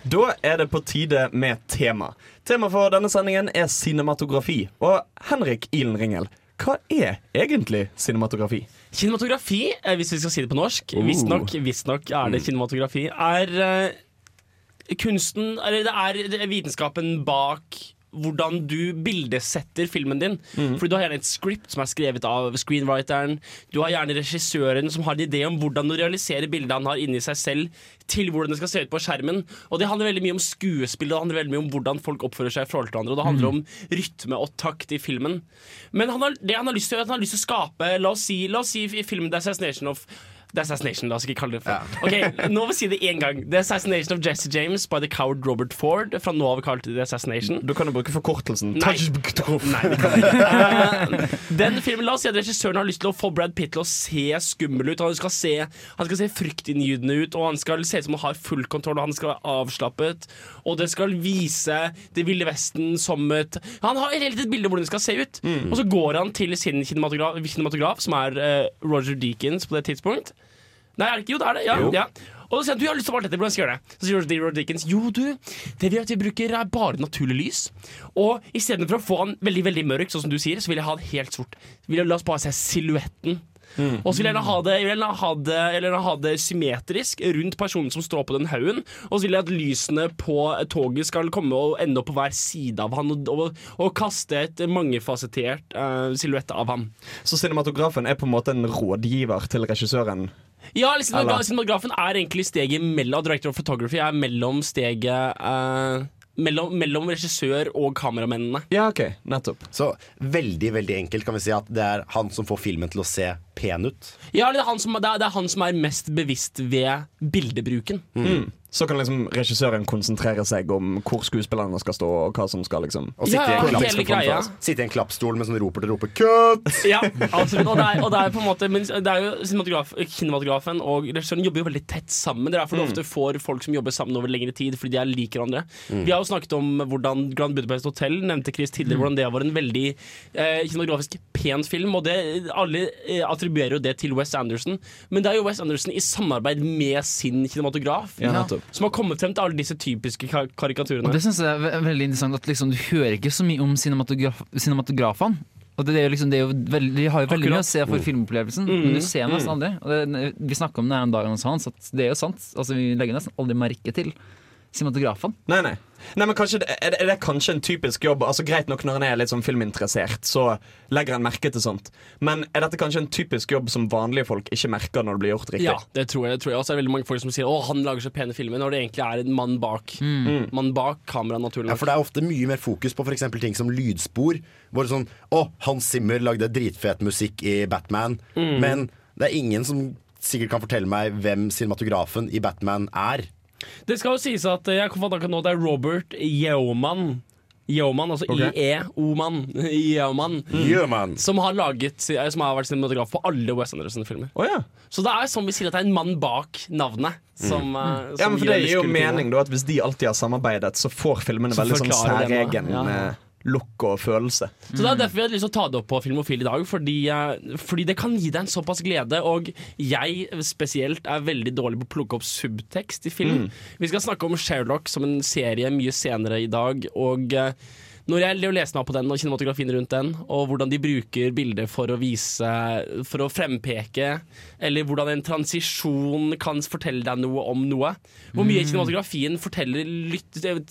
Da er det på tide med tema. Tema for denne sendingen er cinematografi. Og Henrik Ilen Ringel, hva er egentlig cinematografi? Kinematografi, eh, hvis vi skal si det på norsk, Oh. visstnok visst er det kinematografi, er uh, kunsten Eller er, det er vitenskapen bak hvordan du bildesetter filmen din. Fordi Du har gjerne et script som er skrevet av screenwriteren. Du har gjerne regissøren som har en idé om hvordan du realiserer bildet han har inni seg selv, til hvordan det skal se ut på skjermen. Og Det handler veldig mye om skuespill Det handler veldig mye om hvordan folk oppfører seg i forhold til hverandre. Og det handler om rytme og takt i filmen. Men han har, det han har lyst til, han har lyst til å skape La oss si, la oss si i filmen The Assassination of The Assassination, la oss ikke kalle det for Ok, Nå må vi si det én gang. The Assassination of Jesse James by the coward Robert Ford. Fra nå av kalt The Assassination. Du kan jo bruke forkortelsen. Nei. Nei, det kan jeg ikke. Eh, Den filmen, La oss si at regissøren har lyst til å få Brad Pitt til å se skummel ut. Han skal se, han skal se fryktinngytende ut, og han skal se ut som han har full kontroll. Og han skal være avslappet, og det skal vise Det ville Vesten som et Han har helt et bilde av hvordan det skal se ut. Og så går han til sin kinematograf, kinematograf som er uh, Roger Deakins på det tidspunkt. Nei, er det ikke? Jo, det er det. Ja, Jo. ja. Og så sier han du jeg har lyst til å male dette, hvordan skal jeg gjøre det? Så sier Roger Dickens jo du, det vi, gjør at vi bruker er bare naturlig lys. Og istedenfor å få han veldig veldig mørk, sånn som du sier, så vil jeg ha det helt sort. Vil jeg, la oss bare se silhuetten. Og så vil jeg gjerne ha det, jeg vil gjerne ha det, jeg vil gjerne ha det symmetrisk rundt personen som står på den haugen. Og så vil jeg at lysene på toget skal komme og ende opp på hver side av han og, og, og kaste et mangefasettert uh, silhuett av han. Så cinematografen er på en måte en rådgiver til regissøren. Ja, liksom, cinematografen er egentlig steget mellom Director of Photography er mellom steget uh, mellom, mellom regissør og kameramennene. Ja, ok, nettopp Så veldig veldig enkelt kan vi si at det er han som får filmen til å se pen ut. Ja, det er, han som, det, er, det er han som er mest bevisst ved bildebruken. Mm. Så kan liksom regissøren konsentrere seg om hvor skuespillerne skal stå, og hva som skal liksom Og sitte, Ja, i, en greia. sitte i en klappstol med sånn roper til roper 'cut'! Ja, absolutt. Og det er, og det er på en måte Men det er jo cinematograf, kinematografen og regissøren jobber jo veldig tett sammen. Det er derfor du Mm. ofte får folk som jobber sammen over lengre tid, fordi de er liker hverandre. Mm. Vi har jo snakket om hvordan Grand Budapest Hotel nevnte Chris tidligere, hvordan det var en veldig eh, kinematografisk pen film. Og det, alle eh, attribuerer jo det til Wes Anderson, men det er jo Wes Anderson i samarbeid med sin kinematograf Ja, nettopp. Som har kommet frem til alle disse typiske kar karikaturene. Og det synes jeg er ve- veldig interessant at liksom, du hører ikke så mye om cinematograf cinematografene. Og det er jo liksom, det er jo veldig, de har jo veldig mye å se for Mm. filmopplevelsen, men du ser nesten aldri. Og det, vi snakka om det her en dag Hans, at det er jo sant. Altså, vi legger nesten aldri merke til cinematografene. Nei, nei. nei men kanskje, er, det, er det kanskje en typisk jobb? Altså Greit nok når en er litt sånn filminteressert, så legger en merke til sånt. Men er dette kanskje en typisk jobb som vanlige folk ikke merker når det blir gjort riktig? Ja, det tror jeg. Det tror jeg. Og så er det veldig mange folk som sier Å, han lager så pene filmer, når det egentlig er en mann bak Mm. Mann bak kameraet, naturlig Ja, for det er ofte mye mer fokus på for eksempel ting som lydspor. Hvor det sånn Å, Hans Zimmer lagde dritfet musikk i Batman. Mm. Men det er ingen som sikkert kan fortelle meg hvem cinematografen i Batman er. Det skal jo sies at eh, jeg kom på akkurat nå, det er Robert Yeoman. Yeoman, altså Ok. IE-O-man. Yeoman. Yeoman. Som har laget Som har vært cinematograf på alle Wes Anderson-filmer. Oh, ja. Så det er som vi sier at det er en mann bak navnet. Som, eh, Mm. Ja, som men for gir Det gir jo mening da at hvis de alltid har samarbeidet, så får filmene Så veldig sånn særegen ja. Look og følelse. Så Det er derfor vi hadde lyst til å ta det opp på Filmofil i dag. Fordi, eh, fordi det kan gi deg en såpass glede. Og jeg spesielt er veldig dårlig på å plukke opp subtekst i film. Mm. Vi skal snakke om Sherlock som en serie mye senere i dag. Og eh, når jeg leser meg på den og kinematografien rundt den, og hvordan de bruker bilder for å vise For å frempeke, eller hvordan en transisjon kan fortelle deg noe om noe. Hvor mye Mm. kinematografien forteller,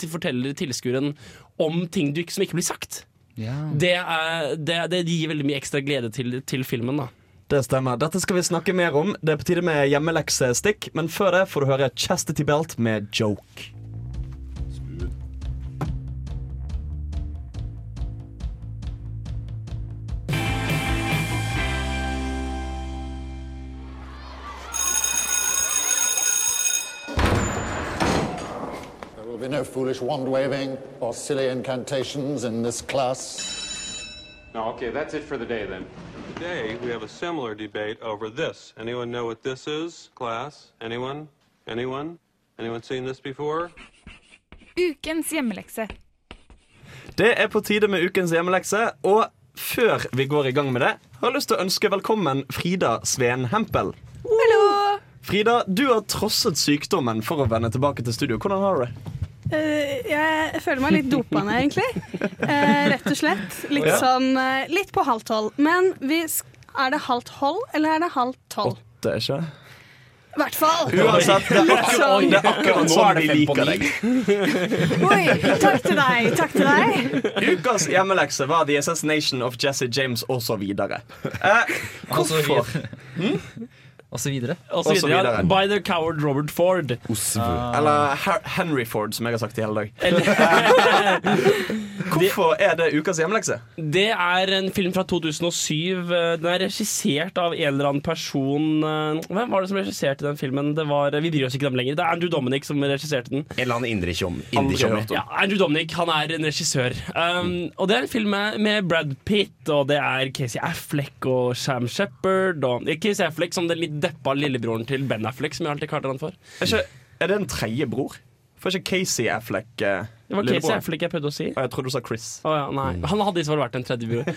forteller tilskueren om ting du som ikke blir sagt. Yeah. Det, er, det, det gir veldig mye ekstra glede til, til filmen. da Det stemmer. Dette skal vi snakke mer om. Det er på tide med hjemmeleksestikk, men før det får du høre Chastity Belt med Joke. Be no foolish wand waving or silly incantations in this class. No, okay, that's it for the day then. Today, we have a similar debate over this. Anyone know what this is, class? Anyone? Anyone? Anyone seen this before? Ukens hjemmelekse. Det er på tide med ukens hjemmelekse, og før vi går i gang med det, har jeg lyst til å ønske velkommen Frida Sveen Hempel. Hallo! Frida, du har trosset sykdommen for å vende tilbake til studio. Hvordan har du det? Eh, jeg føler meg litt dopa ned, egentlig. Eh, rett og slett. Litt Ja. sånn eh, Litt på halvt tolv. Men vi sk er det halvt hold, eller er det halvt tolv? Åtte, er ikke I hvert fall. Uansett, det er akkurat, sånn- det er akkurat sånn er det vi liker deg. Oi, takk til deg. Takk til deg. Ukas hjemmelekse var The Assassination of Jesse James osv. Eh, hvorfor? Og så videre. Og så videre, ja. By the coward Robert Ford. Eller Her Henry Ford, som jeg har sagt i hele dag. Hvorfor er det ukas hjemmelekse? Det er en film fra 2007. Den er regissert av en eller annen person Hvem var det som regisserte den filmen? Det var, vi bryr oss ikke om lenger. Det er Andrew Dominic som regisserte den. En eller annen indre tjom. Indre tjommi. Ja, Andrew Dominic han er en regissør. Um, og Det er en film med, Brad Pitt, og det er Casey Affleck og Sam Shepherd. Og Casey Affleck som den litt deppa lillebroren til Ben Affleck, som jeg alltid kaller han for. Er, ikke, er det en tredje bror? For ikke Casey Affleck eh, Det var Casey? Affleck jeg prøvde å si. Jeg trodde du sa Chris. Oh, ja, nei. Han hadde i så fall vært en tredje bror.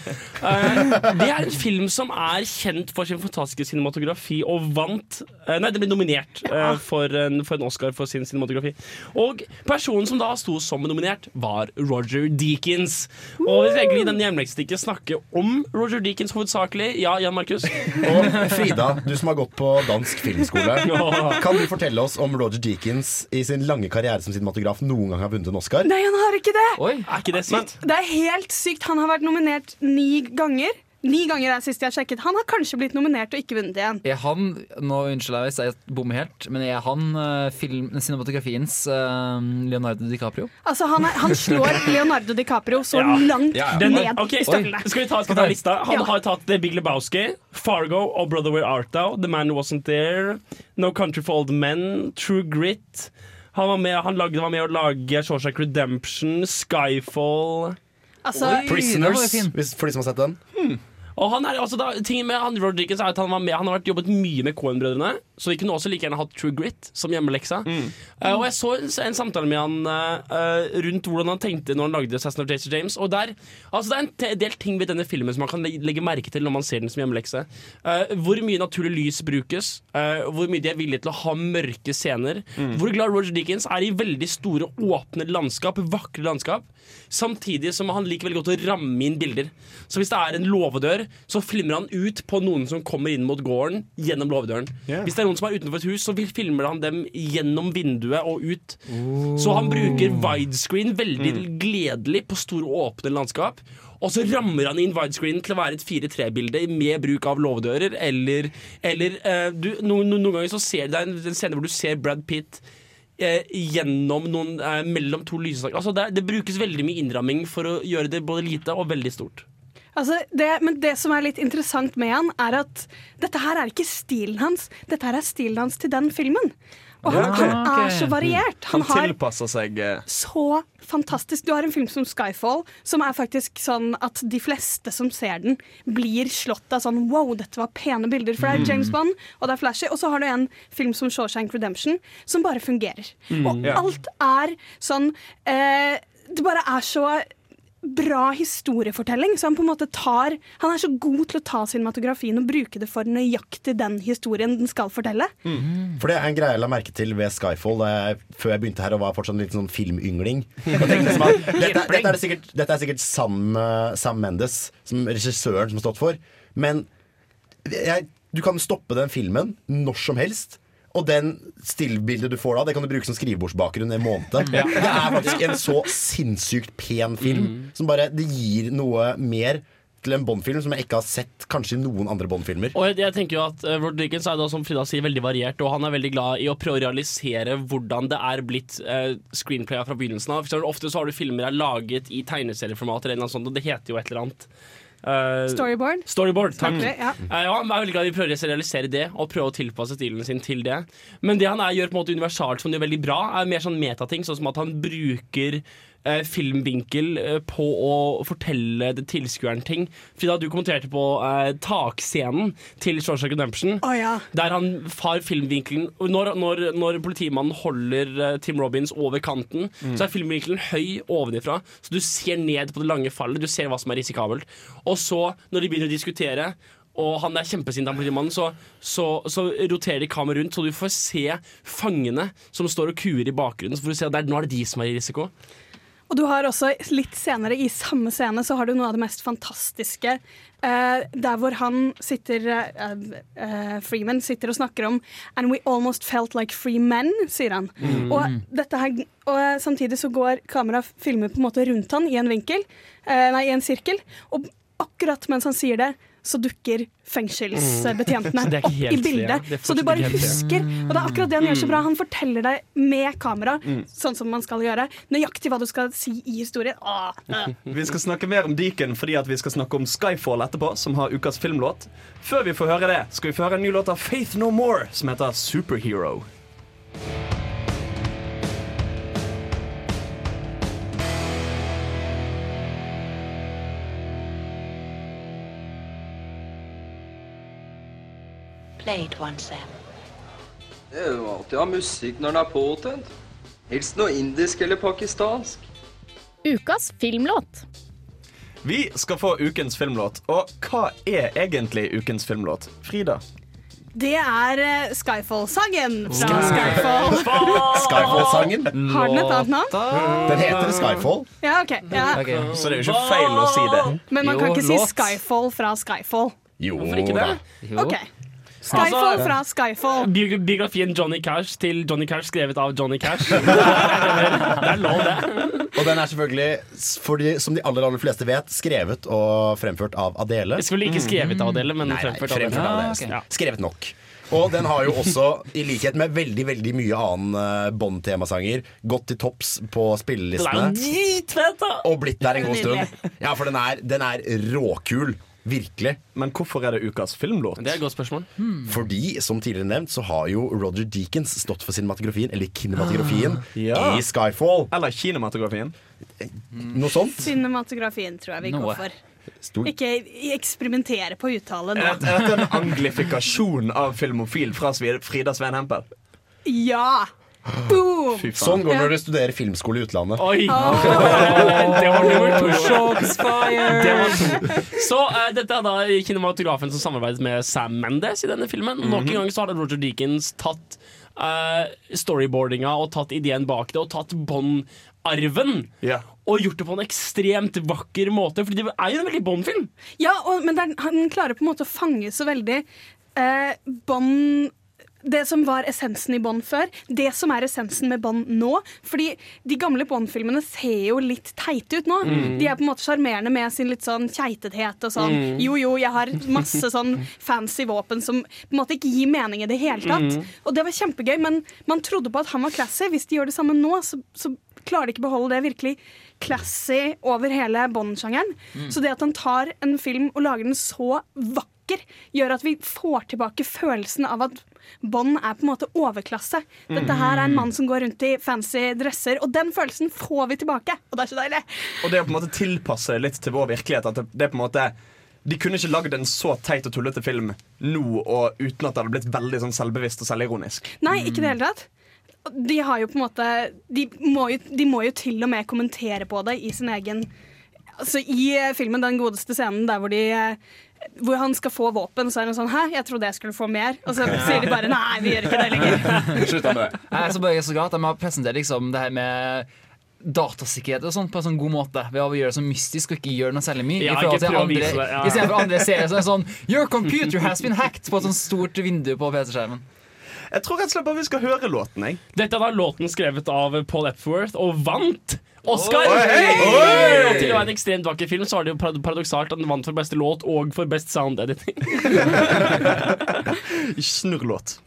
uh, det er en film som er kjent for sin fantastiske cinematografi og vant uh, Nei, det ble nominert uh, for, en, for en Oscar for sin cinematografi. Og personen som da sto som nominert, var Roger Deakins. Og vi skal egentlig i denne ikke snakke om Roger Deakins hovedsakelig. Ja, Jan Markus? Og Frida, du som har gått på dansk filmskole, kan du fortelle oss om Roger Deakins i sin lange karriere som cinematograf noen gang har vunnet en Oscar? Nei, han har ikke det! Er ikke det sykt? Det er helt sykt. Han har vært nominert ni ganger. Ni ganger er sist jeg har sjekket. Han har kanskje blitt nominert og ikke vunnet igjen. Er han, nå unnskyld jeg hvis jeg bommer helt, men er han uh, film, cinematografiens uh, Leonardo DiCaprio? Altså, han, er, han slår Leonardo DiCaprio så Ja. langt Den, ned okay. i skal, støvlene. skal vi ta, skal ta lista? Han Ja. har tatt The Big Lebowski, Fargo og Brother Where Art Thou, The Man Who Wasn't There, No Country for Old Men, True Grit. Han var med, han lagde, var med å lage Shawshank Redemption, Skyfall. Altså, Prisoners, hvis, for de som har sett den. Og han er, altså da, tingen med han Rodriguez er at han, var med, han har vært jobbet mye med Coen-brødrene, så vi kunne også like gjerne hatt True Grit som hjemmeleksa. Eh, og jeg så en, samtale med han uh, rundt hvordan han tenkte når han lagde Assassin of Jason James. Og der, altså Det er en del ting ved denne filmen som man kan legge, merke til når man ser den som hjemmelekse. Uh, hvor mye naturlig lys brukes, hvor mye de er villige til å ha mørke scener. Hvor glad Roger Dickens er i veldig store, åpne landskap, vakre landskap. Samtidig som han liker veldig godt å ramme inn bilder. Så hvis det er en låvedør, så filmer han ut på noen som kommer inn mot gården gjennom låvedøren. Yeah. Hvis det er noen som er utenfor et hus, så filmer han dem gjennom vinduet og ut. Så han bruker widescreen veldig gledelig på store, åpne landskap. Og så rammer han inn widescreen til å være et 4-3-bilde med bruk av låvedører. Eller, eller uh, du, noen, noen ganger så ser du det er en, en scene hvor du ser Brad Pitt eh, gjennom noen eh, mellom to lysestaker. Altså det, det brukes veldig mye innramming for å gjøre det både lite og veldig stort. Altså, det, men det som er litt interessant med han, er at dette her er ikke stilen hans. Dette her er stilen hans til den filmen. Og han, Ja, han er så variert. Han Han tilpasser seg eh, så fantastisk. Du har en film som Skyfall, som er faktisk sånn at de fleste som ser den, blir slått av sånn wow, dette var pene bilder. For det er Mm. James Bond, og det er flashy. Og så har du en film som Shawshank Redemption, som bare fungerer. Mm. Og Ja. alt er sånn eh, Det bare er så bra historiefortelling. Så han på en måte tar Han er så god til å ta cinematografien og bruke det for nøyaktig den historien den skal fortelle. For det er en greie jeg la merke til ved Skyfall jeg, før jeg begynte her og var fortsatt en liten sånn filmyngling. Liksom at dette, dette, er det sikkert, dette er sikkert Sam, eh, Sam Mendes, som regissøren, som har stått for. Men jeg, du kan stoppe den filmen når som helst. Og den stillbildet du får da, det kan du bruke som skrivebordsbakgrunn en måned. Ja. Det er faktisk en så sinnssykt pen film Mm. som bare Det gir noe mer til en Bond-film som jeg ikke har sett kanskje i noen andre Bond-filmer. Og jeg, jeg tenker jo at uh, Rod Dickens er da, som Frida sier, veldig variert, og han er veldig glad i å prøve å realisere hvordan det er blitt uh, screenplaya fra begynnelsen av. For ofte så har du filmer er laget i tegneserieformat, eller noe sånt, og det heter jo et eller annet. Uh, Storyboard. Storyboard, takk. Ja. Eh, ja, han er veldig glad i å prøve å realisere det og prøve å tilpasse stilen sin til det. Men det han er, gjør på en måte universalt som det er veldig bra, er mer sånn metating, sånn som at han bruker eh, filmvinkel eh, på å fortelle det tilskueren ting. Frida, du kommenterte på eh, takscenen til Shawshank Redemption. Oh, ja. Der han har filmvinkelen Når, når, når politimannen holder eh, Tim Robins over kanten, Mm. så er filmvinkelen høy ovenifra. Så du ser ned på det lange fallet, du ser hva som er risikabelt. Og så, når de begynner å diskutere og han er kjempesint, han politimannen, så, så, så roterer de kameraet rundt, så du får se fangene som står og kuer i bakgrunnen. Så får du se at det er, nå er det de som er i risiko. Og du har også litt senere i samme scene så har du noe av det mest fantastiske. Uh, der hvor han sitter uh, uh, Freeman sitter og snakker om And we almost felt like free men, sier han. Mm. Og, her, og samtidig så går kameraet filmer på en måte rundt han i en vinkel, nei, i en sirkel. Og akkurat mens han sier det, så dukker fengselsbetjentene Mm. Opp i bildet. ja. Så du bare husker. Og det er akkurat det han gjør så bra. Mm. Han forteller deg med kamera, Mm. sånn som man skal gjøre, nøyaktig hva du skal si i historien. Åh, øh. Vi skal snakke mer om Deacon fordi at vi skal snakke om Skyfall etterpå, som har ukas filmlåt. Før vi får høre det, skal vi få høre en ny låt av Faith No More, som heter Superhero. Play it once, Sam. Det er jo alltid å ha musikk når den er påtent. Helst noe indisk eller pakistansk. Ukas filmlåt. Vi skal få ukens filmlåt, og hva er egentlig ukens filmlåt? Frida? Det er uh, Skyfall-sangen fra Skyfall. Skyfall-sangen? Har den et annet navn? Den heter Skyfall. Ja, ok. Ja. Så det er jo ikke feil å si det. Men man kan ikke si Skyfall fra Skyfall. Jo Hvorfor ikke det? Ok. Skyfall fra Skyfall. Altså, Bi- Biografien Johnny Cash til Johnny Cash skrevet av Johnny Cash. det er lov, det. Og den er selvfølgelig, for de, som de aller aller fleste vet, skrevet og fremført av Adele. Selvfølgelig ikke skrevet av Adele, men Nei, nei, fremført av fremført av Adele. Adele. Ja. Skrevet nok. Og den har jo også, i likhet med veldig veldig mye annen eh, Bond-temasanger, gått til topps på spillelistene. Og blitt der en god stund. Ja, for den er, den er råkul. Virkelig. Men hvorfor er det ukas filmlåt? Det er et godt spørsmål. Fordi, som tidligere nevnt, så har jo Roger Deakins stått for cinematografien, eller kinematografien, Ja. i Skyfall. Eller kinematografien. Noe sånt. Cinematografien tror jeg vi går for. Stor- Ikke eksperimentere på uttale nå. er dette en anglifikasjon av filmofil fra Frida Sveen Hempel? Ja! Boom! Sånn går det når du studerer filmskole i utlandet. Oi! Oh. Det var nummer to. Shots fired! Det var to. Så uh, dette er da kinematografen som samarbeidet med Sam Mendes i denne filmen. Nok en gang så har Roger Deakins tatt uh, storyboardinga og tatt ideen bak det, og tatt Bond-arven. Yeah Og gjort det på en ekstremt vakker måte, For det er jo en veldig Bond-film. Ja, og, men er, han klarer på en måte å fange så veldig eh, Bond det som var essensen i Bond før, det som er essensen med Bond nå. Fordi de gamle Bond-filmene ser jo litt teite ut nå. Mm. De er på en måte sjarmerende med sin litt sånn keitethet og sånn. Mm. Jo, jo, jeg har masse sånn fancy våpen som på en måte ikke gir mening i det hele tatt. Mm. Og det var kjempegøy, men man trodde på at han var classy. Hvis de gjør det samme nå, så, så klarer de ikke beholde det virkelig classy over hele Bond-sjangeren. Mm. Så det at han tar en film og lager den så vakker, gjør at vi får tilbake følelsen av at Bond er på en måte overklasse. Dette her er en mann som går rundt i fancy dresser, og den følelsen får vi tilbake. Og det er så deilig. Og det å på en måte tilpasse litt til vår virkelighet. At det, er på en måte De kunne ikke lagd en så teit og tullete film nå og uten at det hadde blitt veldig sånn selvbevisst og selvironisk. Nei, ikke i det hele tatt. De har jo på en måte de må jo, de må jo til og med kommentere på det i sin egen Altså I eh, filmen, den godeste scenen der hvor de eh, hvor han skal få våpen, så er han sånn Hæ, jeg trodde jeg skulle få mer. Og så sier de bare nei, vi gjør ikke det lenger. Slutt med det. Jeg er så bare så glad at de har presentert liksom det her med datasikkerhet og sånt på en sånn god måte ved å gjøre det så mystisk og ikke gjøre noe særlig mye. Ja, I forhold til andre, det, ja. Stedet for andre serier som er sånn Your computer has been hacked på et sånt stort vindu på PC-skjermen. Jeg tror rett og slett bare vi skal høre låten. Jeg. Dette da låten skrevet av Paul Epworth og vant Oscar! Oh, hey! Hey! Og til å være en ekstremt vakker film, så er det jo paradoksalt at den vant for beste låt og for best sound editing. Snurrlåt.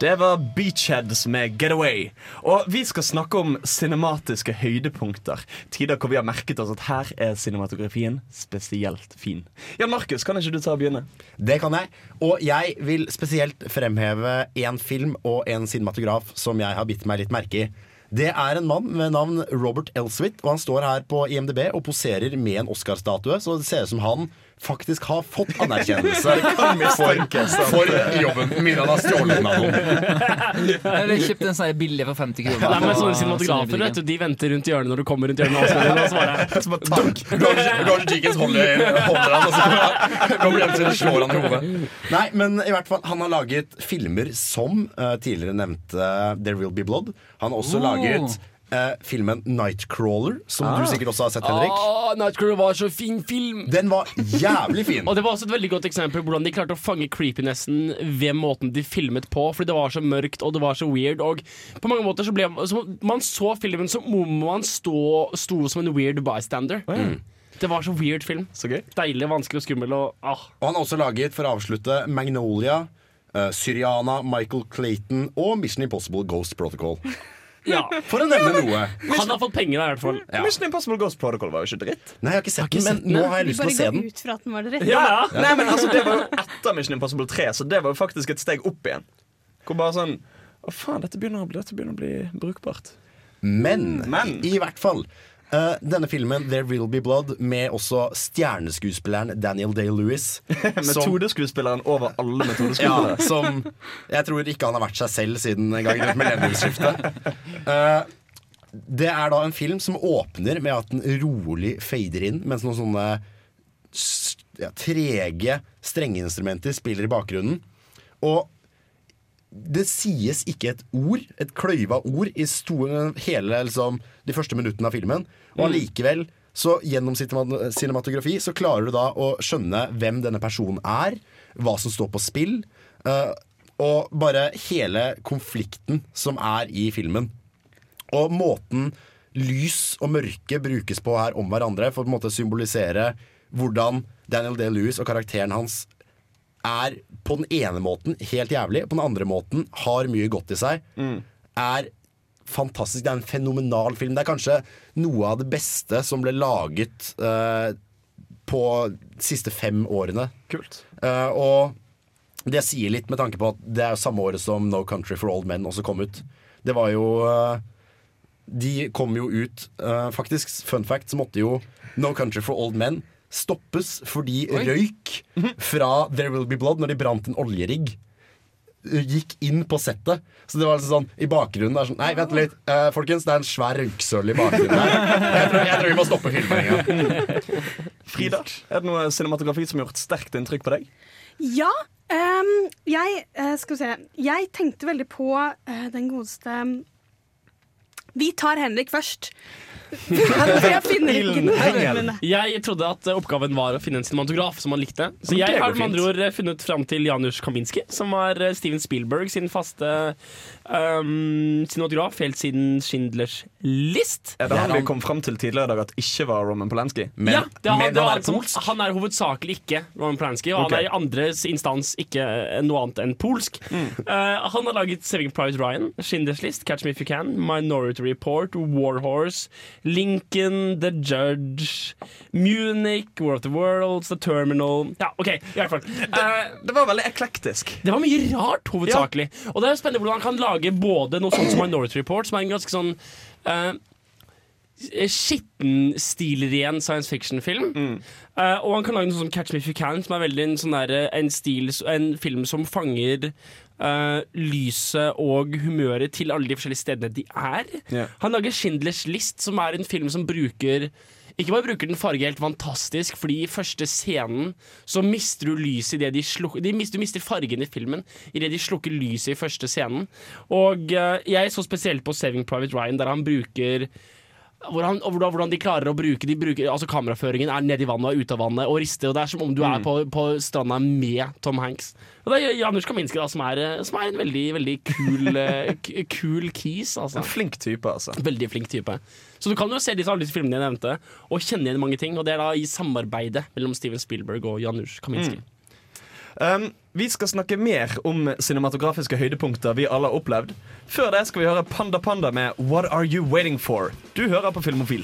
Det var Beachheads med 'Getaway'. Og vi skal snakke om cinematiske høydepunkter. Tider hvor vi har merket oss at her er cinematografien spesielt fin. Jan Markus, kan ikke du ta og begynne? Det kan jeg. Og jeg vil spesielt fremheve én film og en cinematograf som jeg har bitt meg litt merke i. Det er en mann med navn Robert Elswith, og han står her på IMDb og poserer med en Oscar-statue, så det ser ut som han faktisk har fått anerkjennelse for, for jobben. min han har stjålet den av noen. Jeg kjøpte en sånn billig for 50 kroner. Nei, men sånne cinematografer vet Cinematografien. du, de venter rundt hjørnet når du kommer rundt hjørnet. Og og bare, Dunk! Roger, Roger holder, holder han, og så Robert Elswit slår han i hodet. Nei, men i hvert fall, han har laget filmer som uh, tidligere nevnte There Will Be Blood. Han har også Oh. laget eh, filmen Nightcrawler, som Ah. du sikkert også har sett, Henrik. Ah, Nightcrawler var så fin film! Den var jævlig fin. Og det var også et veldig godt eksempel på hvordan de klarte å fange creepinessen ved måten de filmet på. Fordi det var så mørkt og det var så weird. Og på mange måter så ble så Man så filmen som om man stå, sto som en weird bystander. Mm. Det var så weird film. Deilig, vanskelig og skummel. Og, ah. Og han har også laget, for å avslutte, Magnolia, eh, Syriana, Michael Clayton og Mission Impossible Ghost Protocol. Ja. For å nevne noe. Han har fått penger, da, i hvert fall. Ja. Mission Impossible Ghost Protocol var jo ikke dritt. Nei, jeg har ikke sett den, men nå har jeg Vi lyst til bare å se går den. ut fra at den var dritt. Ja, Ja, Nei, men altså, Det var jo etter Mission Impossible 3, så det var jo faktisk et steg opp igjen. Hvor bare sånn Å, faen, dette begynner, å bli- dette begynner å bli brukbart. Men, Men. i hvert fall eh, denne filmen There Will Be Blood med også stjerneskuespilleren Daniel Day-Lewis. Metodeskuespilleren over alle metodeskuespillere. Ja, som Jeg tror ikke han har vært seg selv siden en gang rundt millenniumsskiftet. Eh, det er da en film som åpner med at den rolig fader inn, mens noen sånne ja, trege strengeinstrumenter spiller i bakgrunnen. Og det sies ikke et ord, et kløyva ord, i store, hele liksom, de første minuttene av filmen. Og allikevel, så gjennom cinema- cinematografi, så klarer du da å skjønne hvem denne personen er, hva som står på spill, eh, og bare hele konflikten som er i filmen. Og måten lys og mørke brukes på her om hverandre, for å på en måte symbolisere hvordan Daniel Day-Lewis og karakteren hans er på den ene måten helt jævlig, på den andre måten har mye godt i seg. Er fantastisk. Det er en fenomenal film. Det er kanskje noe av det beste som ble laget eh, på de siste fem årene. Kult. Eh, og det sier litt med tanke på at det er jo samme året som No Country for Old Men også kom ut. Det var jo eh, De kom jo ut eh, Faktisk, fun fact, så måtte jo No Country for Old Men stoppes fordi Oi. røyk fra There Will Be Blood, når de brant en oljerigg, gikk inn på settet. Så det var liksom sånn i bakgrunnen sånn Nei, vent litt, eh, folkens, det er en svær røyksøl i bakgrunnen her. Jeg tror, jeg tror vi må stoppe filminga. Frida, er det noe cinematografi som har gjort sterkt inntrykk på deg? Ja. Um, jeg uh, Skal vi se. Jeg tenkte veldig på uh, den godeste Vi tar Henrik først. jeg finner ikke noe. Jeg trodde at oppgaven var å finne en cinematograf som han likte. Så jeg har med andre ord eh, funnet fram til Janusz Kaminski, som var eh, Steven Spielberg sin faste um, cinematograf helt siden Schindlers List. Er det han vi kom fram til tidligere i dag at ikke var Roman Polanski? ja, det er, han, det er han, som, han er hovedsakelig ikke Roman Polanski, og okay. han er i andres instans ikke eh, noe annet enn polsk. Eh, han har laget Saving Private Ryan, Schindlers List, Catch Me If You Can, Minority Report, Warhorse, Lincoln, The Judge, Munich, War of the Worlds, The Terminal Ja, OK, i hvert fall. Det, Det var veldig eklektisk. det var mye rart, hovedsakelig. Og det er spennende hvordan han kan lage både noe sånt som Minority Report, som er en ganske sånn uh, skitten-stilren science fiction-film. Eh, og han kan lage noe som Catch Me If You Can, som er veldig en, sånn der, en, stil, en film som fanger eh, lyset og humøret til alle de forskjellige stedene de er. Yeah. Han lager Schindlers List, som er en film som bruker ikke bare bruker den farge helt fantastisk, fordi i første scenen så mister du lyset det de slukker de mister, Du mister fargen i filmen idet de slukker lyset i første scenen. Og uh, jeg så spesielt på Saving Private Ryan, der han bruker hvordan, hvordan de klarer å bruke, de bruker Altså Kameraføringen er nedi vannet og ute av vannet og rister. Og Det er som om du er på, på stranda med Tom Hanks. Og det er Janusz Kaminski, da, som er, eh, som er en veldig veldig kul, eh, kul kis. Altså. En flink type, altså. Veldig flink type. Så du kan jo se disse, alle disse filmene jeg nevnte, og kjenne igjen mange ting. Og det er da i samarbeidet mellom Steven Spielberg og Janusz Kaminski. Um, vi skal snakke mer om cinematografiske høydepunkter vi alle har opplevd. Før det skal vi høre Panda Panda med What Are You Waiting For? Du hører på Filmofil.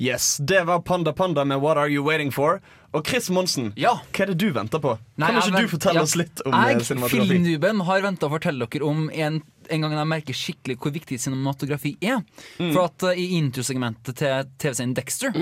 Yes, det var Panda Panda med What Are You Waiting For? Og Chris Monsen, hva er det du venter på? Nei, kan ikke du fortelle ja. oss litt om eh, Jeg, cinematografi? filmnuben, har venta å fortelle dere om en, en gang jeg merker skikkelig hvor viktig cinematografi er. Mm. For at uh, I introsegmentet til TV-serien Dexter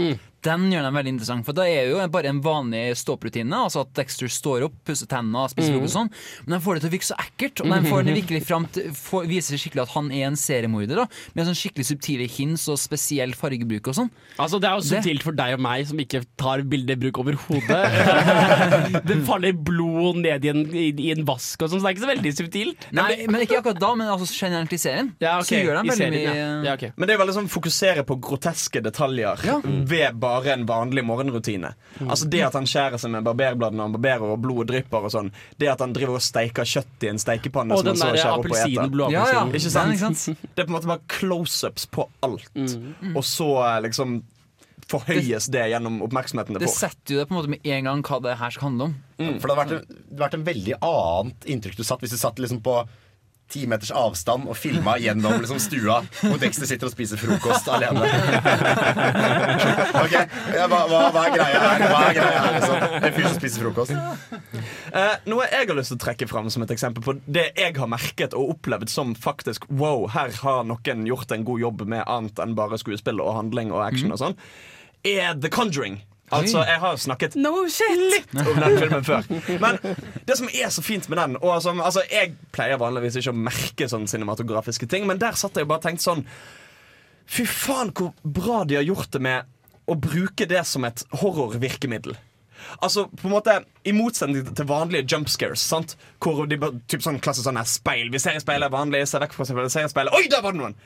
Den gjør dem veldig interessant. For da er jo bare en vanlig ståopprutine. Altså at Dexter står opp, pusser tennene spiser Mm. frokost. og Sånn. Men de får det til å virke så ekkelt. Og de får det virkelig fram til, får, viser skikkelig at han er en seriemorder. Da, med sånn skikkelig subtile hints og spesiell fargebruk og sånn. Altså Det er jo subtilt for deg og meg som ikke tar bildebruk overhodet. det faller blod ned i en, i, i en vask og sånn, så det er ikke så veldig subtilt. Nei, men ikke akkurat da, men altså generelt i serien. Ja, okay. Så gjør de veldig serien, mye ja. Ja, okay. Men det er veldig sånn fokusere på groteske detaljer ved bare en vanlig morgenrutine. Altså Det at han skjærer seg med barberblad når han barberer og blodet drypper og sånn. Det at han driver og steiker kjøtt i en steikepanne Og som han den så skjærer opp og appelsinen, eter. Ja, Ikke ikke sant? sant? Det er på en måte bare close-ups på alt. Mm. Og så eh, liksom forhøyes det gjennom oppmerksomheten det Det setter jo det på en måte med en gang hva det her skal handle om. For det hadde vært, en, vært en veldig annet inntrykk du satt hvis du satt liksom på ti meters avstand og filma gjennom liksom stua hvor Dexter sitter og spiser frokost alene. Ok, ja, hva, hva, hva er greia her? Hva er greia her liksom? En fyr som spiser frokost. Eh, noe jeg har lyst til å trekke fram som et eksempel på det jeg har merket og opplevd som faktisk wow, her har noen gjort en god jobb med annet enn bare skuespill og handling og action og sånn, er The Conjuring. Altså, jeg har snakket No litt om den filmen før. Men det som er så fint med den og som, altså, Jeg pleier vanligvis ikke å merke sånne cinematografiske ting, men der satt jeg og bare tenkte sånn Fy faen, hvor bra de har gjort det med å bruke det som et horrorvirkemiddel. Altså, på en måte I motsetning til vanlige jump scares. Sant? Hvor de typ sånn klassisk sånn her speil Vi ser i speilet, vanlig, ser vekk fra speilet, ser i speilet Oi, der var det noen!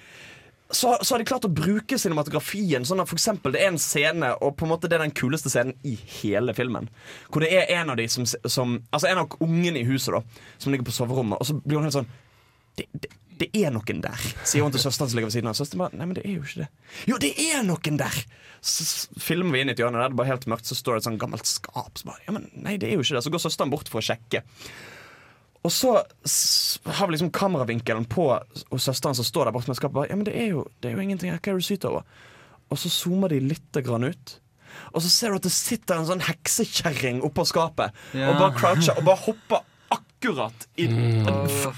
Så, så har de klart å bruke cinematografien sånn at for eksempel det er en scene, og på en måte det er den kuleste scenen i hele filmen. Hvor det er en av de som, som Altså en av ungene i huset, da, som ligger på soverommet, og så blir hun helt sånn det, det, Det er noen der, sier hun til søsteren som ligger ved siden av. Søsteren bare Nei, men det er jo ikke det. Jo, det er noen der! Så filmer vi inn i et hjørne, der det er bare helt mørkt, så står det et sånn gammelt skap. Så bare, ja, men nei, det er jo ikke det. Så går søsteren bort for å sjekke. Og så har vi liksom kameravinkelen på og søsteren som står der borte med skapet. Bare, ja, men det er, jo, det er jo ingenting her. Hva er det du syter over? Og så zoomer de litt grann ut. Og så ser du at det sitter en sånn heksekjerring oppå skapet Ja. og bare croucher og bare hopper akkurat i,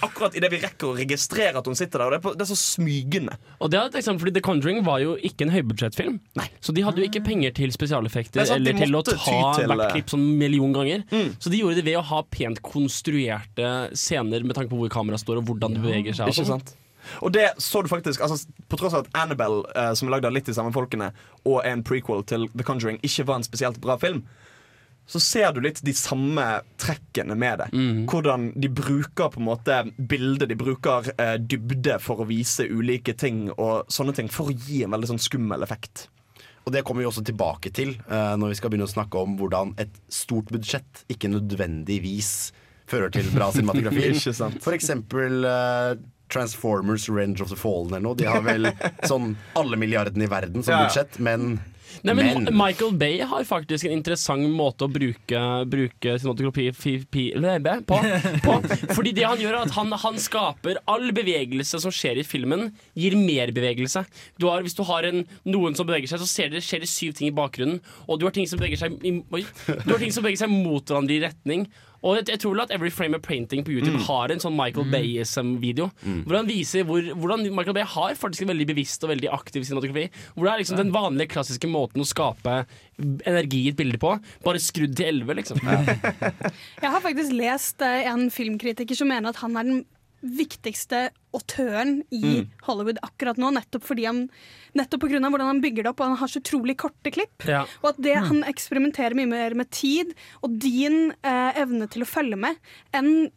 Akkurat idet vi rekker å registrere at hun sitter der. Og det er, på, det er så smygende. Og det er et eksempel, fordi The Conjuring var jo ikke en høybudsjettfilm. Så de hadde jo ikke penger til spesialeffekter er sant, eller til å ta til, hvert klipp sånn million ganger. Så de gjorde det ved å ha pent konstruerte scener med tanke på hvor kameraet står og hvordan det beveger seg. Ikke sånn. sant? Og det så du faktisk altså, På tross av at Annabelle, eh, som er lagd av litt de samme folkene, og en prequel til The Conjuring, ikke var en spesielt bra film, så ser du litt de samme trekkene med det. Hvordan de bruker på en måte bildet, de bruker eh, dybde for å vise ulike ting og sånne ting, for å gi en veldig sånn skummel effekt. Og det kommer vi også tilbake til eh, når vi skal begynne å snakke om hvordan et stort budsjett ikke nødvendigvis fører til bra cinematografi. Ikke sant. For eksempel eh, Transformers Range of the Fallen eller noe. De har vel sånn alle milliardene i verden som Ja. budsjett, men, Nei, men, men Michael Bay har faktisk en interessant måte å bruke, bruke cinematografi på, på. Fordi det han gjør er at han, han skaper all bevegelse som skjer i filmen, gir mer bevegelse. Du har, hvis du har en, noen som beveger seg, så ser det, skjer det syv ting i bakgrunnen. Og du har ting som beveger seg, i, oi, du har ting som beveger seg mot hverandre i retning. Og jeg, jeg tror vel at Every Frame a Painting på YouTube Mm. har en sånn Michael Bay-video. Hvor han viser hvor, hvordan Michael Bay har faktisk en veldig bevisst og veldig aktiv cinematografi. Hvor det er liksom den vanlige klassiske måten å skape energi i et bilde på, bare skrudd til 11, liksom. Jeg har faktisk lest eh, en filmkritiker som mener at han er den viktigste autøren i Mm. Hollywood akkurat nå, nettopp fordi han Nettopp pga. hvordan han bygger det opp, og han har så utrolig korte klipp. Ja. Og at det, Mm. han eksperimenterer mye mer med tid og din eh, evne til å følge med enn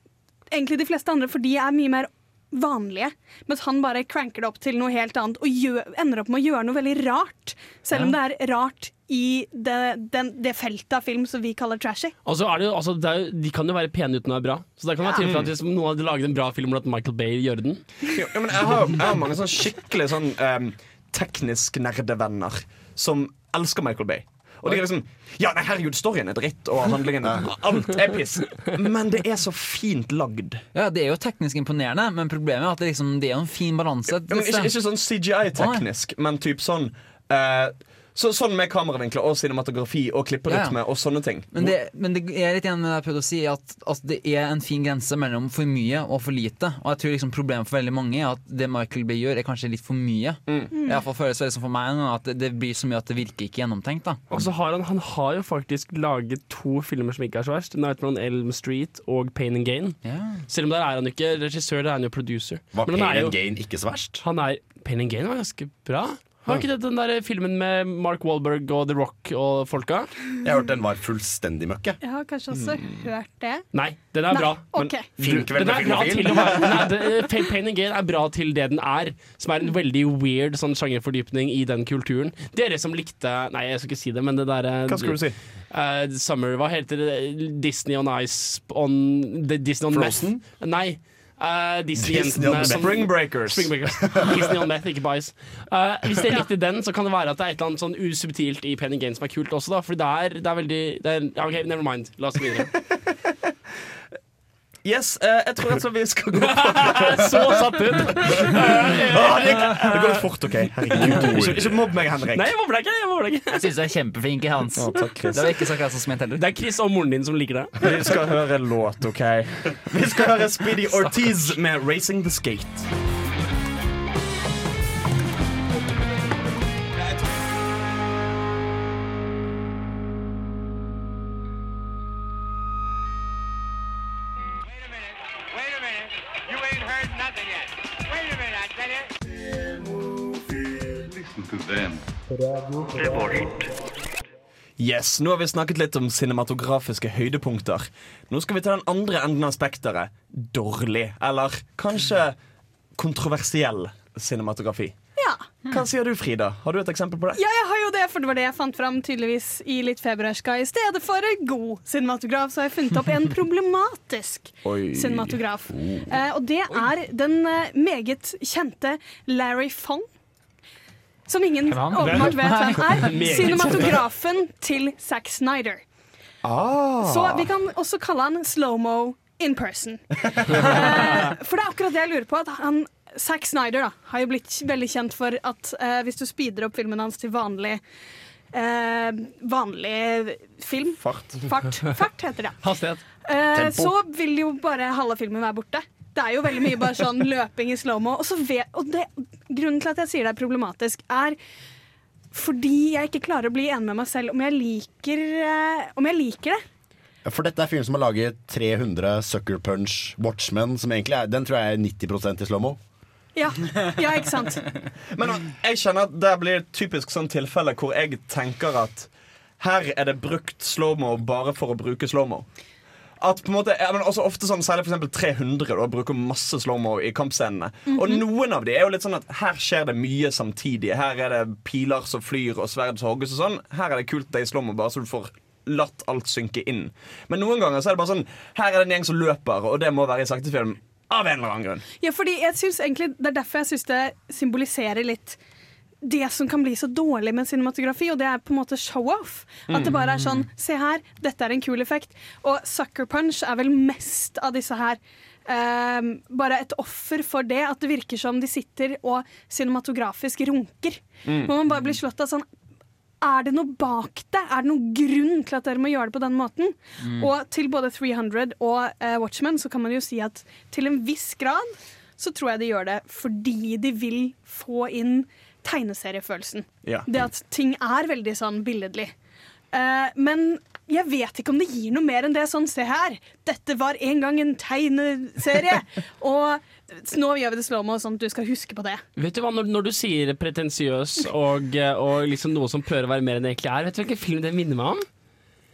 egentlig de fleste andre, for de er mye mer vanlige. Mens han bare cranker det opp til noe helt annet og gjør, ender opp med å gjøre noe veldig rart. Selv om det er rart i det, den, det feltet av film som vi kaller trashy. Altså, er det altså, det er De kan jo være pene uten å være bra. Så det kan være Ja. tilfelle at hvis noen hadde laget en bra film og at Michael Bay gjør den. Ja, men jeg har, jeg har mange sånn skikkelig sånn um, teknisk nerdevenner som elsker Michael Bay. Og de er liksom Ja, nei, herregud, storyen er dritt, og handlingen Alt er piss. Men det er så fint lagd. Ja, Det er jo teknisk imponerende, men problemet er at det, liksom, det er en fin balanse. Ja, ikke, ikke sånn CGI-teknisk, men typ sånn eh, så, Sånn med kameravinkler og cinematografi og klipperytme Ja, ja. og sånne ting. Men det, men det er litt igjen med det jeg prøvde å si, at, at det er en fin grense mellom for mye og for lite. Og jeg tror liksom problemet for veldig mange er at det Michael Bay gjør, er kanskje litt for mye. Mm. I hvert fall føles det som for meg at det, det blir så mye at det virker ikke gjennomtenkt. da Og så har han, han har jo faktisk laget to filmer som ikke er så verst. 'Nightmare on Elm Street' og 'Pain and Gain'. Selv om der er han ikke regissør, der er han jo producer. Var Men han Pain and jo- Gain ikke så verst? Han er, Pain and Gain var ganske bra. Var ikke det den der filmen med Mark Wahlberg og The Rock og folka? Jeg har hørt den var fullstendig møkke. Jeg har kanskje også hørt det. Nei, den er Nei, bra. ok. Filmkveld den er bra til å være den er, det- Pain- Pain and Gain er bra til det den er, som er en veldig weird sånn sjangerfordypning i den kulturen. Dere som likte Nei, jeg skal ikke si det, men det derre Hva skulle du si? eh, Summer Hva heter det? Disney on Ice on the Disney on Frozen? Meth? Nei. Eh, Disney, Disney jentene, Meth. som- Spring Breakers. Spring Breakers. Disney on Meth, ikke Bice. Uh, hvis dere likte den, så kan det være at det er et eller annet sånn usubtilt i Penny Games som er kult også, da. For det er, det er veldig det er, OK, never mind. La oss gå videre. Yes, eh, jeg tror altså vi skal gå på Så satt ut! Ah, det, det går litt fort, OK? Herregud. Ikke, ikke mobb meg, Henrik. Nei, jeg mobber deg ikke. Jeg mobber deg ikke. Jeg syns du er kjempeflink i Hans. Å, takk, Chris. det var ikke så sment heller. Det er Chris og moren din som liker det. Vi skal høre låt, OK? Vi skal høre Speedy Ortiz med 'Racing the Skate'. Yes, Nå har vi snakket litt om cinematografiske høydepunkter. Nå skal vi til den andre enden av spekteret. Dårlig, eller kanskje kontroversiell cinematografi. Ja. Hva sier du, Frida? Har du et eksempel på det? Ja, jeg har jo det, for det var det jeg fant fram tydeligvis i litt februarska. I stedet for en god cinematograf, så har jeg funnet opp en problematisk Oi. cinematograf. Oh. Eh, og det er den eh, meget kjente Larry Fong. Som ingen åpenbart vet hvem er. Cinematografen til Zack Snyder. Ah. Så vi kan også kalle han slow-mo in person. Eh, for det er akkurat det jeg lurer på. At han, Zack Snyder da, har jo blitt veldig kjent for at eh, hvis du speeder opp filmen hans til vanlig eh, vanlig film Fart. Fart, Fart heter det. Hastighet. Eh, så vil jo bare halve filmen være borte. Det er jo veldig mye bare sånn løping i slow-mo. Og, så vet, og det, grunnen til at jeg sier det er problematisk, er fordi jeg ikke klarer å bli enig med meg selv om jeg liker, eh, om jeg liker det. For dette er fyren som har laget 300 Sucker Punch Watchmen, som egentlig er, den tror jeg er 90% i slow-mo. Ja, ja ikke sant? Men jeg kjenner at det blir et typisk sånn tilfelle hvor jeg tenker at her er det brukt slow-mo bare for å bruke slow-mo. At på en måte, ja, men også ofte sånn, Særlig for eksempel 300 da, bruker masse slow-mo i kampscenene. Og Mhm. noen av de er jo litt sånn at her skjer det mye samtidig. Her er det piler som flyr og sverd som hogges og sånn. Her er det kult det i slow-mo, bare så du får latt alt synke inn. Men noen ganger så er det bare sånn her er det en gjeng som løper, og det må være i saktefilm. Av en eller annen grunn. Ja, fordi jeg synes egentlig Det er derfor jeg syns det symboliserer litt det som kan bli så dårlig med cinematografi, og det er på en måte show-off. At det bare er sånn Se her, dette er en kul effekt. Og Sucker Punch er vel mest av disse her Um, bare et offer for det. At det virker som de sitter og cinematografisk runker. Mm. Hvor man bare blir slått av sånn er det noe bak det? Er det noen grunn til at dere må gjøre det på den måten? Mm. Og til både 300 og uh, Watchmen så kan man jo si at til en viss grad så tror jeg de gjør det fordi de vil få inn tegneseriefølelsen. Ja. Det at ting er veldig sånn billedlig. Uh, men jeg vet ikke om det gir noe mer enn det. Sånn, se her, dette var en gang en tegneserie. og nå gjør vi det slow-mo, sånn at du skal huske på det. Vet du hva, Når, når du sier pretensiøs og, eh, og liksom noe som prøver å være mer enn det egentlig er, vet du hvilken film det minner meg om?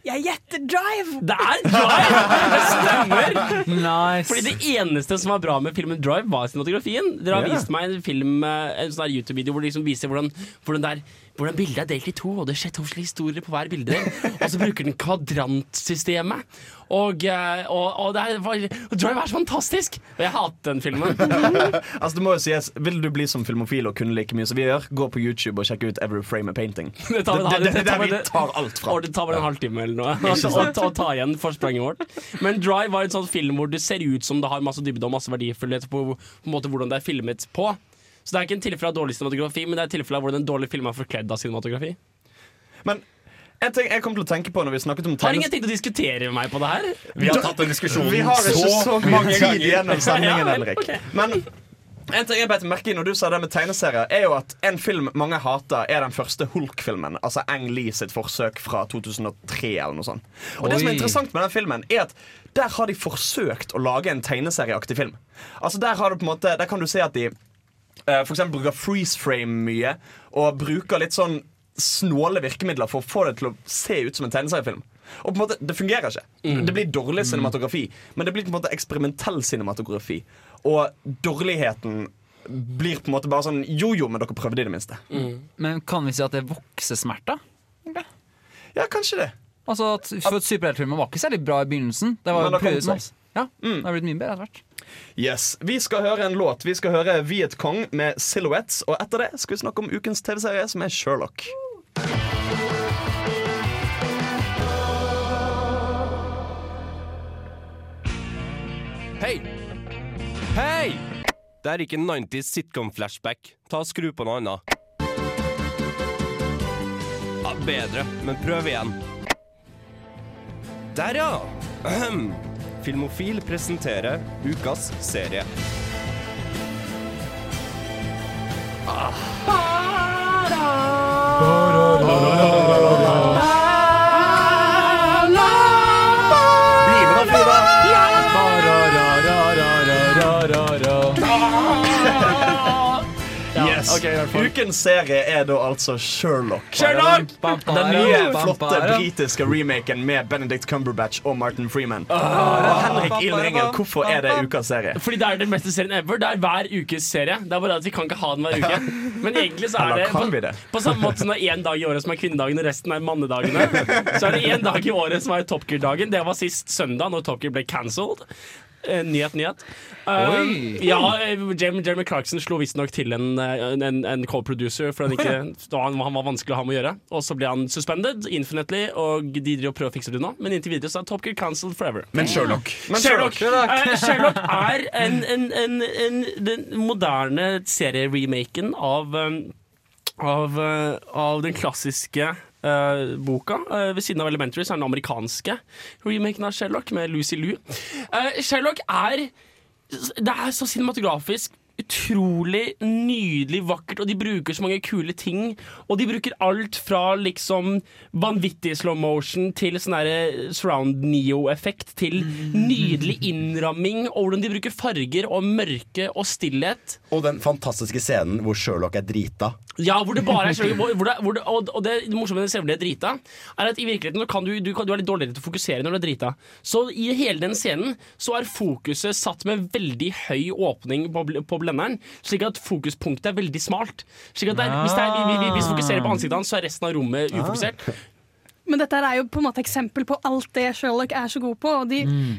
Jeg gjetter Drive! Det er Drive! Det stemmer! Nice. Fordi det eneste som var bra med filmen Drive, var cinematografien. Dere har yeah. vist meg en film eh, En sånn YouTube-video hvor de liksom viser hvordan, hvordan, det er, hvordan bildet er delt i to, og det er skjetthofslige historier på hver bilde. Og så bruker den kvadrantsystemet. Og, eh, og, og, det er, Drive er så fantastisk! Og jeg hater den filmen. altså det må jo sies Vil du bli som filmofil og kunne like mye som vi gjør, gå på YouTube og sjekke ut Every Frame a Painting. Det tar, det, det, det, det der vi tar alt fra. Og det tar bare en halvtime eller noe. Og, og, og ta igjen forspranget vårt. Men Drive var en sånn film hvor det ser ut som det har masse dybde og masse verdifullhet på, på en måte hvordan det er filmet på. Så det er ikke en tilfelle av dårlig cinematografi, men det er et tilfelle av hvordan en dårlig film er forkledd av cinematografi. Men en ting jeg kom til å tenke på når vi snakket om Har ingen tenkt å diskutere med meg på det her? Vi har tatt en diskusjon Vi har ikke så, mange tid gjennom sendingen, Ja, vel, Henrik. ok. Men en ting jeg bet merke i når du sa det med tegneserier, er jo at en film mange hater, er den første Hulk-filmen. Altså Ang Lee sitt forsøk fra 2003 eller noe sånt. Og det som er interessant med den filmen, er at der har de forsøkt å lage en tegneserieaktig film. Altså Der har du på en måte Der kan du se at de for eksempel bruker freeze frame mye, og bruker litt sånn snåle virkemidler for å få det til å se ut som en tegneseriefilm. Og på en måte, Det fungerer ikke. Mm. Det blir dårlig cinematografi, men det blir på en måte eksperimentell cinematografi. Og dårligheten blir på en måte bare sånn Jo, jo, men dere prøvde i det minste. Men kan vi si at det er voksesmerter? Ja, kanskje det. Altså at For at Superheltfilmer var ikke særlig bra i begynnelsen. Det var jo prøvd seg. mm. Ja, det har blitt mye bedre etter hvert. Yes, Vi skal høre en låt. Vi skal høre Viet Kong med Silhouettes. Og etter det skal vi snakke om ukens TV-serie, som er Sherlock. Hei! Hei! Det er ikke 90s sitcom-flashback. Ta og Skru på noe annet. Ja, bedre, men prøv igjen. Der, ja! Filmofil presenterer ukas serie. Bli Ukens serie er da altså Sherlock. Sherlock! Den nye, flotte britiske remaken med Benedict Cumberbatch og Martin Freeman. Og Henrik Ildringer, hvorfor er det ukas serie? Fordi det er den beste serien ever. Det er hver ukes serie. Det er bare at Vi kan ikke ha den hver uke. Men egentlig så er det på, på samme måte som det er én dag i året som er kvinnedagen, og resten er mannedagene. Så er det én dag i året som er Top Gear-dagen. Det var sist søndag, når Top Gear ble cancelled. Eh, nyhet, nyhet. Um, ja, eh, Jeremy, Clarkson slo visstnok til en, en, en co-producer, for han, ikke, han, han var vanskelig å ha med å gjøre. Og så ble han suspended infinitely, og de driver og prøver å fikse det nå. Men inntil videre så er Top Gear cancelled forever. Men Sherlock. Men Sherlock, Sherlock. Uh, Sherlock er en, en, en, en, den moderne serieremaken av, um, av, uh, av den klassiske uh, boka. Uh, ved siden av Elementary så er den amerikanske remaken av Sherlock med Lucy Liu. Uh, Sherlock er Det er så cinematografisk. Utrolig nydelig vakkert, og de bruker så mange kule ting. Og de bruker alt fra liksom vanvittig slow motion til sånn derre surround neo-effekt til nydelig innramming, og hvordan de bruker farger og mørke og stillhet. Og den fantastiske scenen hvor Sherlock er drita. Ja, hvor det bare er Sherlock, hvor, hvor det, hvor det, og, og det morsomme med den scenen drita, er at i virkeligheten så kan du, du, kan, du er litt dårligere til å fokusere når du er drita. Så i hele den scenen så er fokuset satt med veldig høy åpning på, på blenderen, slik at fokuspunktet er veldig smalt. Slik at det er, hvis, det er, vi- vi- vi fokuserer på ansiktet hans, så er resten av rommet ufokusert. Men dette er jo på en måte eksempel på alt det Sherlock er så god på. Og de,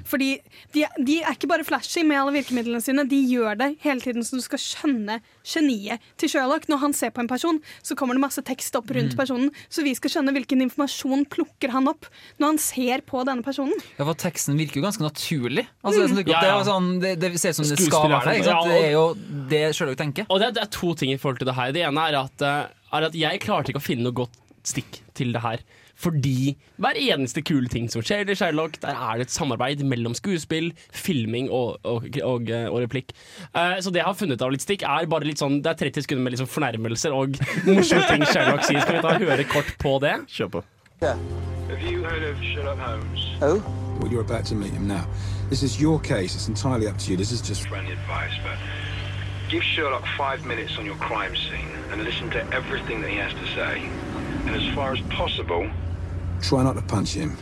Fordi de, de er ikke bare flashy med alle virkemidlene sine, de gjør det hele tiden så du skal skjønne geniet til Sherlock. Når han ser på en person, så kommer det masse tekst opp rundt Mm. personen, så vi skal skjønne hvilken informasjon plukker han opp når han ser på denne personen. Ja, for Teksten virker jo ganske naturlig. Altså, det, er sånn, Ja, det, er sånn, det, det ser ut som det skal være det. Ikke sant? Det er jo det Sherlock tenker. Og det, er- det er to ting i forhold til det her. Det ene er at, eh, er at jeg klarte ikke å finne noe godt stikk til det her. Fordi hver eneste kule ting som skjer i Sherlock, der er det et samarbeid mellom skuespill, filming og, og, og, og replikk. Uh, så det jeg har funnet av litt stikk, er bare litt sånn Det er 30 sekunder med liksom fornærmelser og morsomme ting Sherlock sier. Skal vi ta høre kort på det? Kjør på. Have you heard of Sherlock Holmes? Oh? Well, you're about to meet him now. This is your case. It's entirely up to you. This is just. Friendly advice, but give Sherlock five minutes on your crime scene and listen to everything that he has to say. And as far as possible, Try not to punch him.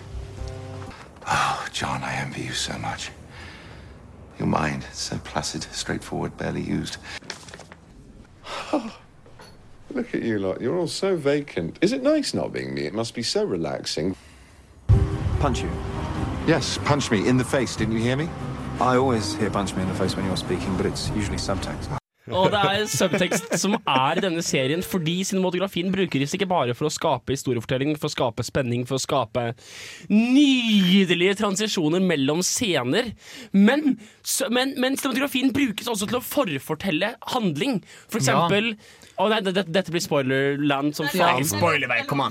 Oh, John, I envy you so much. Your mind, so placid, straightforward, barely used. Oh, look at you lot. You're all so vacant. Is it nice not being me? It must be so relaxing. Punch you. Yes, punch me in the face. Didn't you hear me? I always hear punch me in the face when you're speaking, but it's usually subtext. Og det er subtekst som er i denne serien, fordi cinematografien brukes ikke bare for å skape historiefortelling, for å skape spenning, for å skape nydelige transisjoner mellom scener. Men, men, men cinematografien brukes også til å forfortelle handling. For Ja. eksempel Å nei, det, dette blir spoilerland som Ja. faen.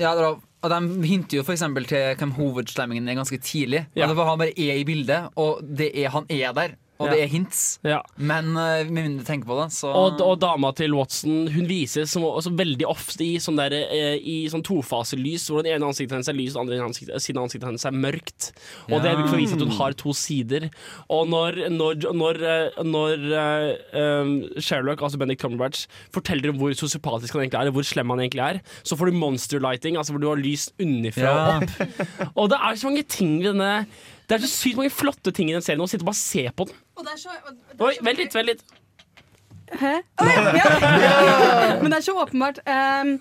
Ja, det var, og De hinter jo for eksempel til hvem hovedstemmingen er ganske tidlig. Ja. Og det var Han bare er i bildet, og det er, han er der. Og det er hints. Men uh, med mindre du tenker på det, så Og, og dama til Watson Hun vises som, også veldig ofte i sånn, der, eh, i sånn tofaselys, hvor det ene ansiktet hennes er lyst, og det andre ansiktet, siden ansiktet hennes er mørkt. Og det er for å vise at hun har to sider. Og når, når, når, eh, når um, Sherlock, altså Benedict Cumberbatch, forteller om hvor sosiopatisk han egentlig er, og hvor slem han egentlig er, så får du monster lighting, altså hvor du har lys unnifra Ja. og opp. Og det er så mange ting ved denne Det er så sykt mange flotte ting i den serien, og sitte og bare se på den. Oi, vent litt, vent litt. Hæ? Å, ja, ja. Men det er så åpenbart. ehm,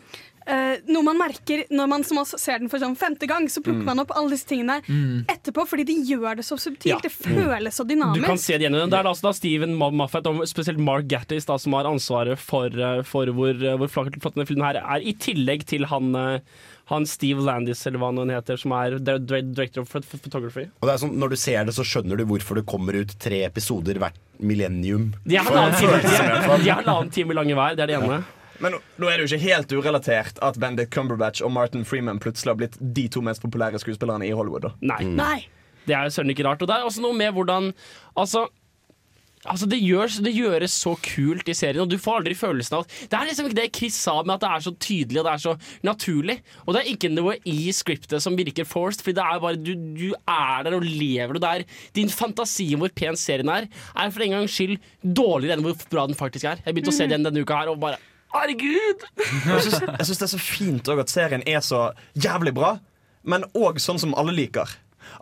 eh, noe man merker når man som oss ser den for sånn femte gang, så plukker Mm. man opp alle disse tingene Mm. etterpå, fordi de gjør det så subtilt. Ja. Det føles så Du kan dynamisk. se det igjen. Det er da altså da Steven Moffat og spesielt Mark Gattis da, som har ansvaret for, eh, for hvor, eh, hvor flott denne filmen her er, i tillegg til han, han Steve Landis, eller hva han heter, som er di- di- director of photography. Og det er sånn, Når du ser det, så skjønner du hvorfor det kommer ut tre episoder hvert millennium. De er For- halvannen time, time lange hver, det er det ene. Men nå- er det jo ikke helt urelatert at Bendik Cumberbatch og Martin Freeman plutselig har blitt de to mest populære skuespillerne i Hollywood. da Nei. Nei. Det er jo søren ikke rart. Og det er også noe med hvordan Altså Altså det, gjøres, det gjøres så kult i serien, og du får aldri følelsen av Det er liksom ikke det Chris sa med at det er så tydelig og det er så naturlig. Og det er ikke noe i scriptet som virker forced, Fordi det er bare du, du er der og lever det der. Din fantasi om hvor pen serien er, er for en gangs skyld dårligere enn hvor bra den faktisk er. Jeg begynte å se den denne uka her og bare Herregud! Jeg syns, det er så fint også at serien er så jævlig bra, men òg sånn som alle liker.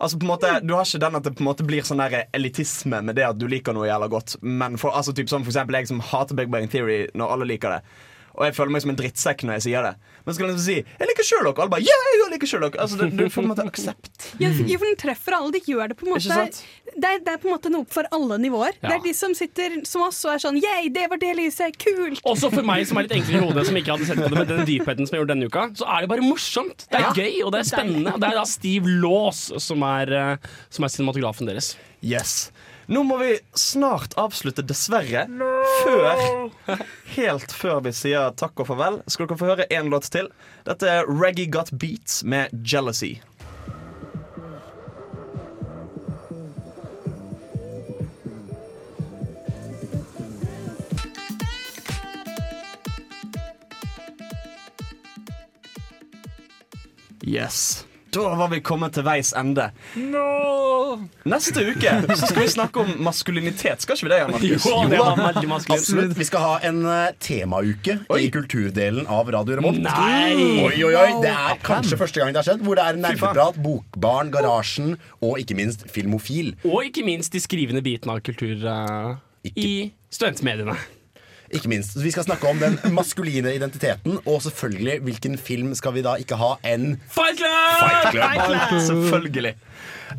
Altså på en måte, Du har ikke den at det på en måte blir sånn der elitisme med det at du liker noe jævla godt. Men for, altså typ sånn for eksempel jeg som hater Big Bang Theory når alle liker det. Og jeg føler meg som en drittsekk når jeg sier det. Men så kan jeg liksom si 'jeg liker Sherlock', og alle bare 'yeah, jeg liker Sherlock'. Altså, du, du får på en måte aksept. Ja, for den treffer alle. De gjør det på en måte Ikke sant? det er, det er på en måte noe for alle nivåer. Ja. Det er de som sitter som oss og er sånn Yeah, det var det lyset! Kult! Også for meg som er litt enklere i hodet, som ikke hadde sett på det med den dypheten som jeg gjorde denne uka, så er det bare morsomt. Det er Ja. gøy, og det er spennende. Og det er da Steve Laws som er, eh, som er cinematografen deres. Yes. Nå må vi snart avslutte, dessverre. Før Helt før vi sier takk og farvel, skal dere få høre én låt til. Dette er Reggae Got Beats med 'Jealousy'. Yes. Da var vi kommet til veis ende. Neste uke så skal vi snakke om maskulinitet. Skal ikke vi det, Jan Markus? Jo, det var veldig maskulint. Absolutt. Vi skal ha en uh, temauke i kulturdelen av Radio Remolt. Nei! Oi, oi, oi. Det er kanskje første gang det har skjedd. Hvor det er nerdeprat, Bokbarn, Garasjen og ikke minst Filmofil. Og ikke minst de skrivende bitene av kultur uh, i studentmediene. Ikke minst. Så vi skal snakke om den maskuline identiteten, og selvfølgelig hvilken film skal vi da ikke ha enn Fight Club! Fight Club. Selvfølgelig.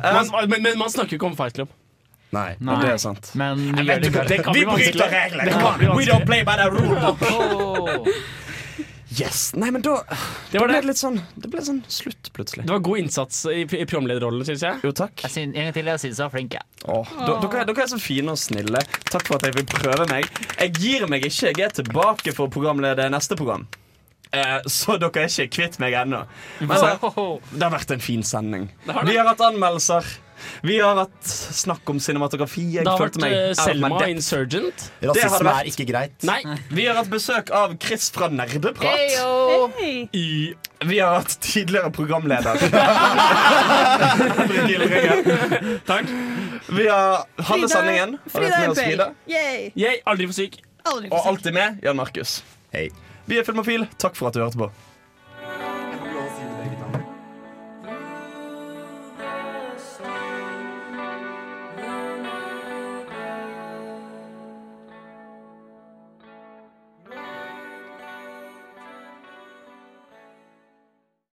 Man, men, men man snakker ikke om Fight Club. Nei. Nei. Det er sant. Men vi vet det det kan Vi bli vanskelig. bryter reglene. We don't play by the rule. Yes. Nei, men da Det var ble det. litt sånn Det ble sånn slutt, plutselig. Det var god innsats i, i programlederrollen, syns jeg. Jo, takk. Jeg synes, en gang til, jeg syns jeg var flink. jeg. Åh, dere, dere er så fine og snille. Takk for at jeg vil prøve meg. Jeg gir meg ikke. Jeg er tilbake for å programlede neste program. Eh, så dere er ikke kvitt meg ennå. Men se. det har vært en fin sending. Det har det. Vi har hatt anmeldelser. Vi har hatt snakk om cinematografi. Jeg Det har vært meg eh, Selma depth. Insurgent. Det har det Rasisme er ikke greit. Nei. Vi har hatt besøk av Chris fra Nerdeprat. Hey. I, vi har hatt tidligere programleder. Takk. Vi har halve sendingen. Frida med. Frida. Yay. Aldri for syk. Aldri Og alltid med Jan Markus. Hei. Vi er Filmofil. Takk for at du hørte på.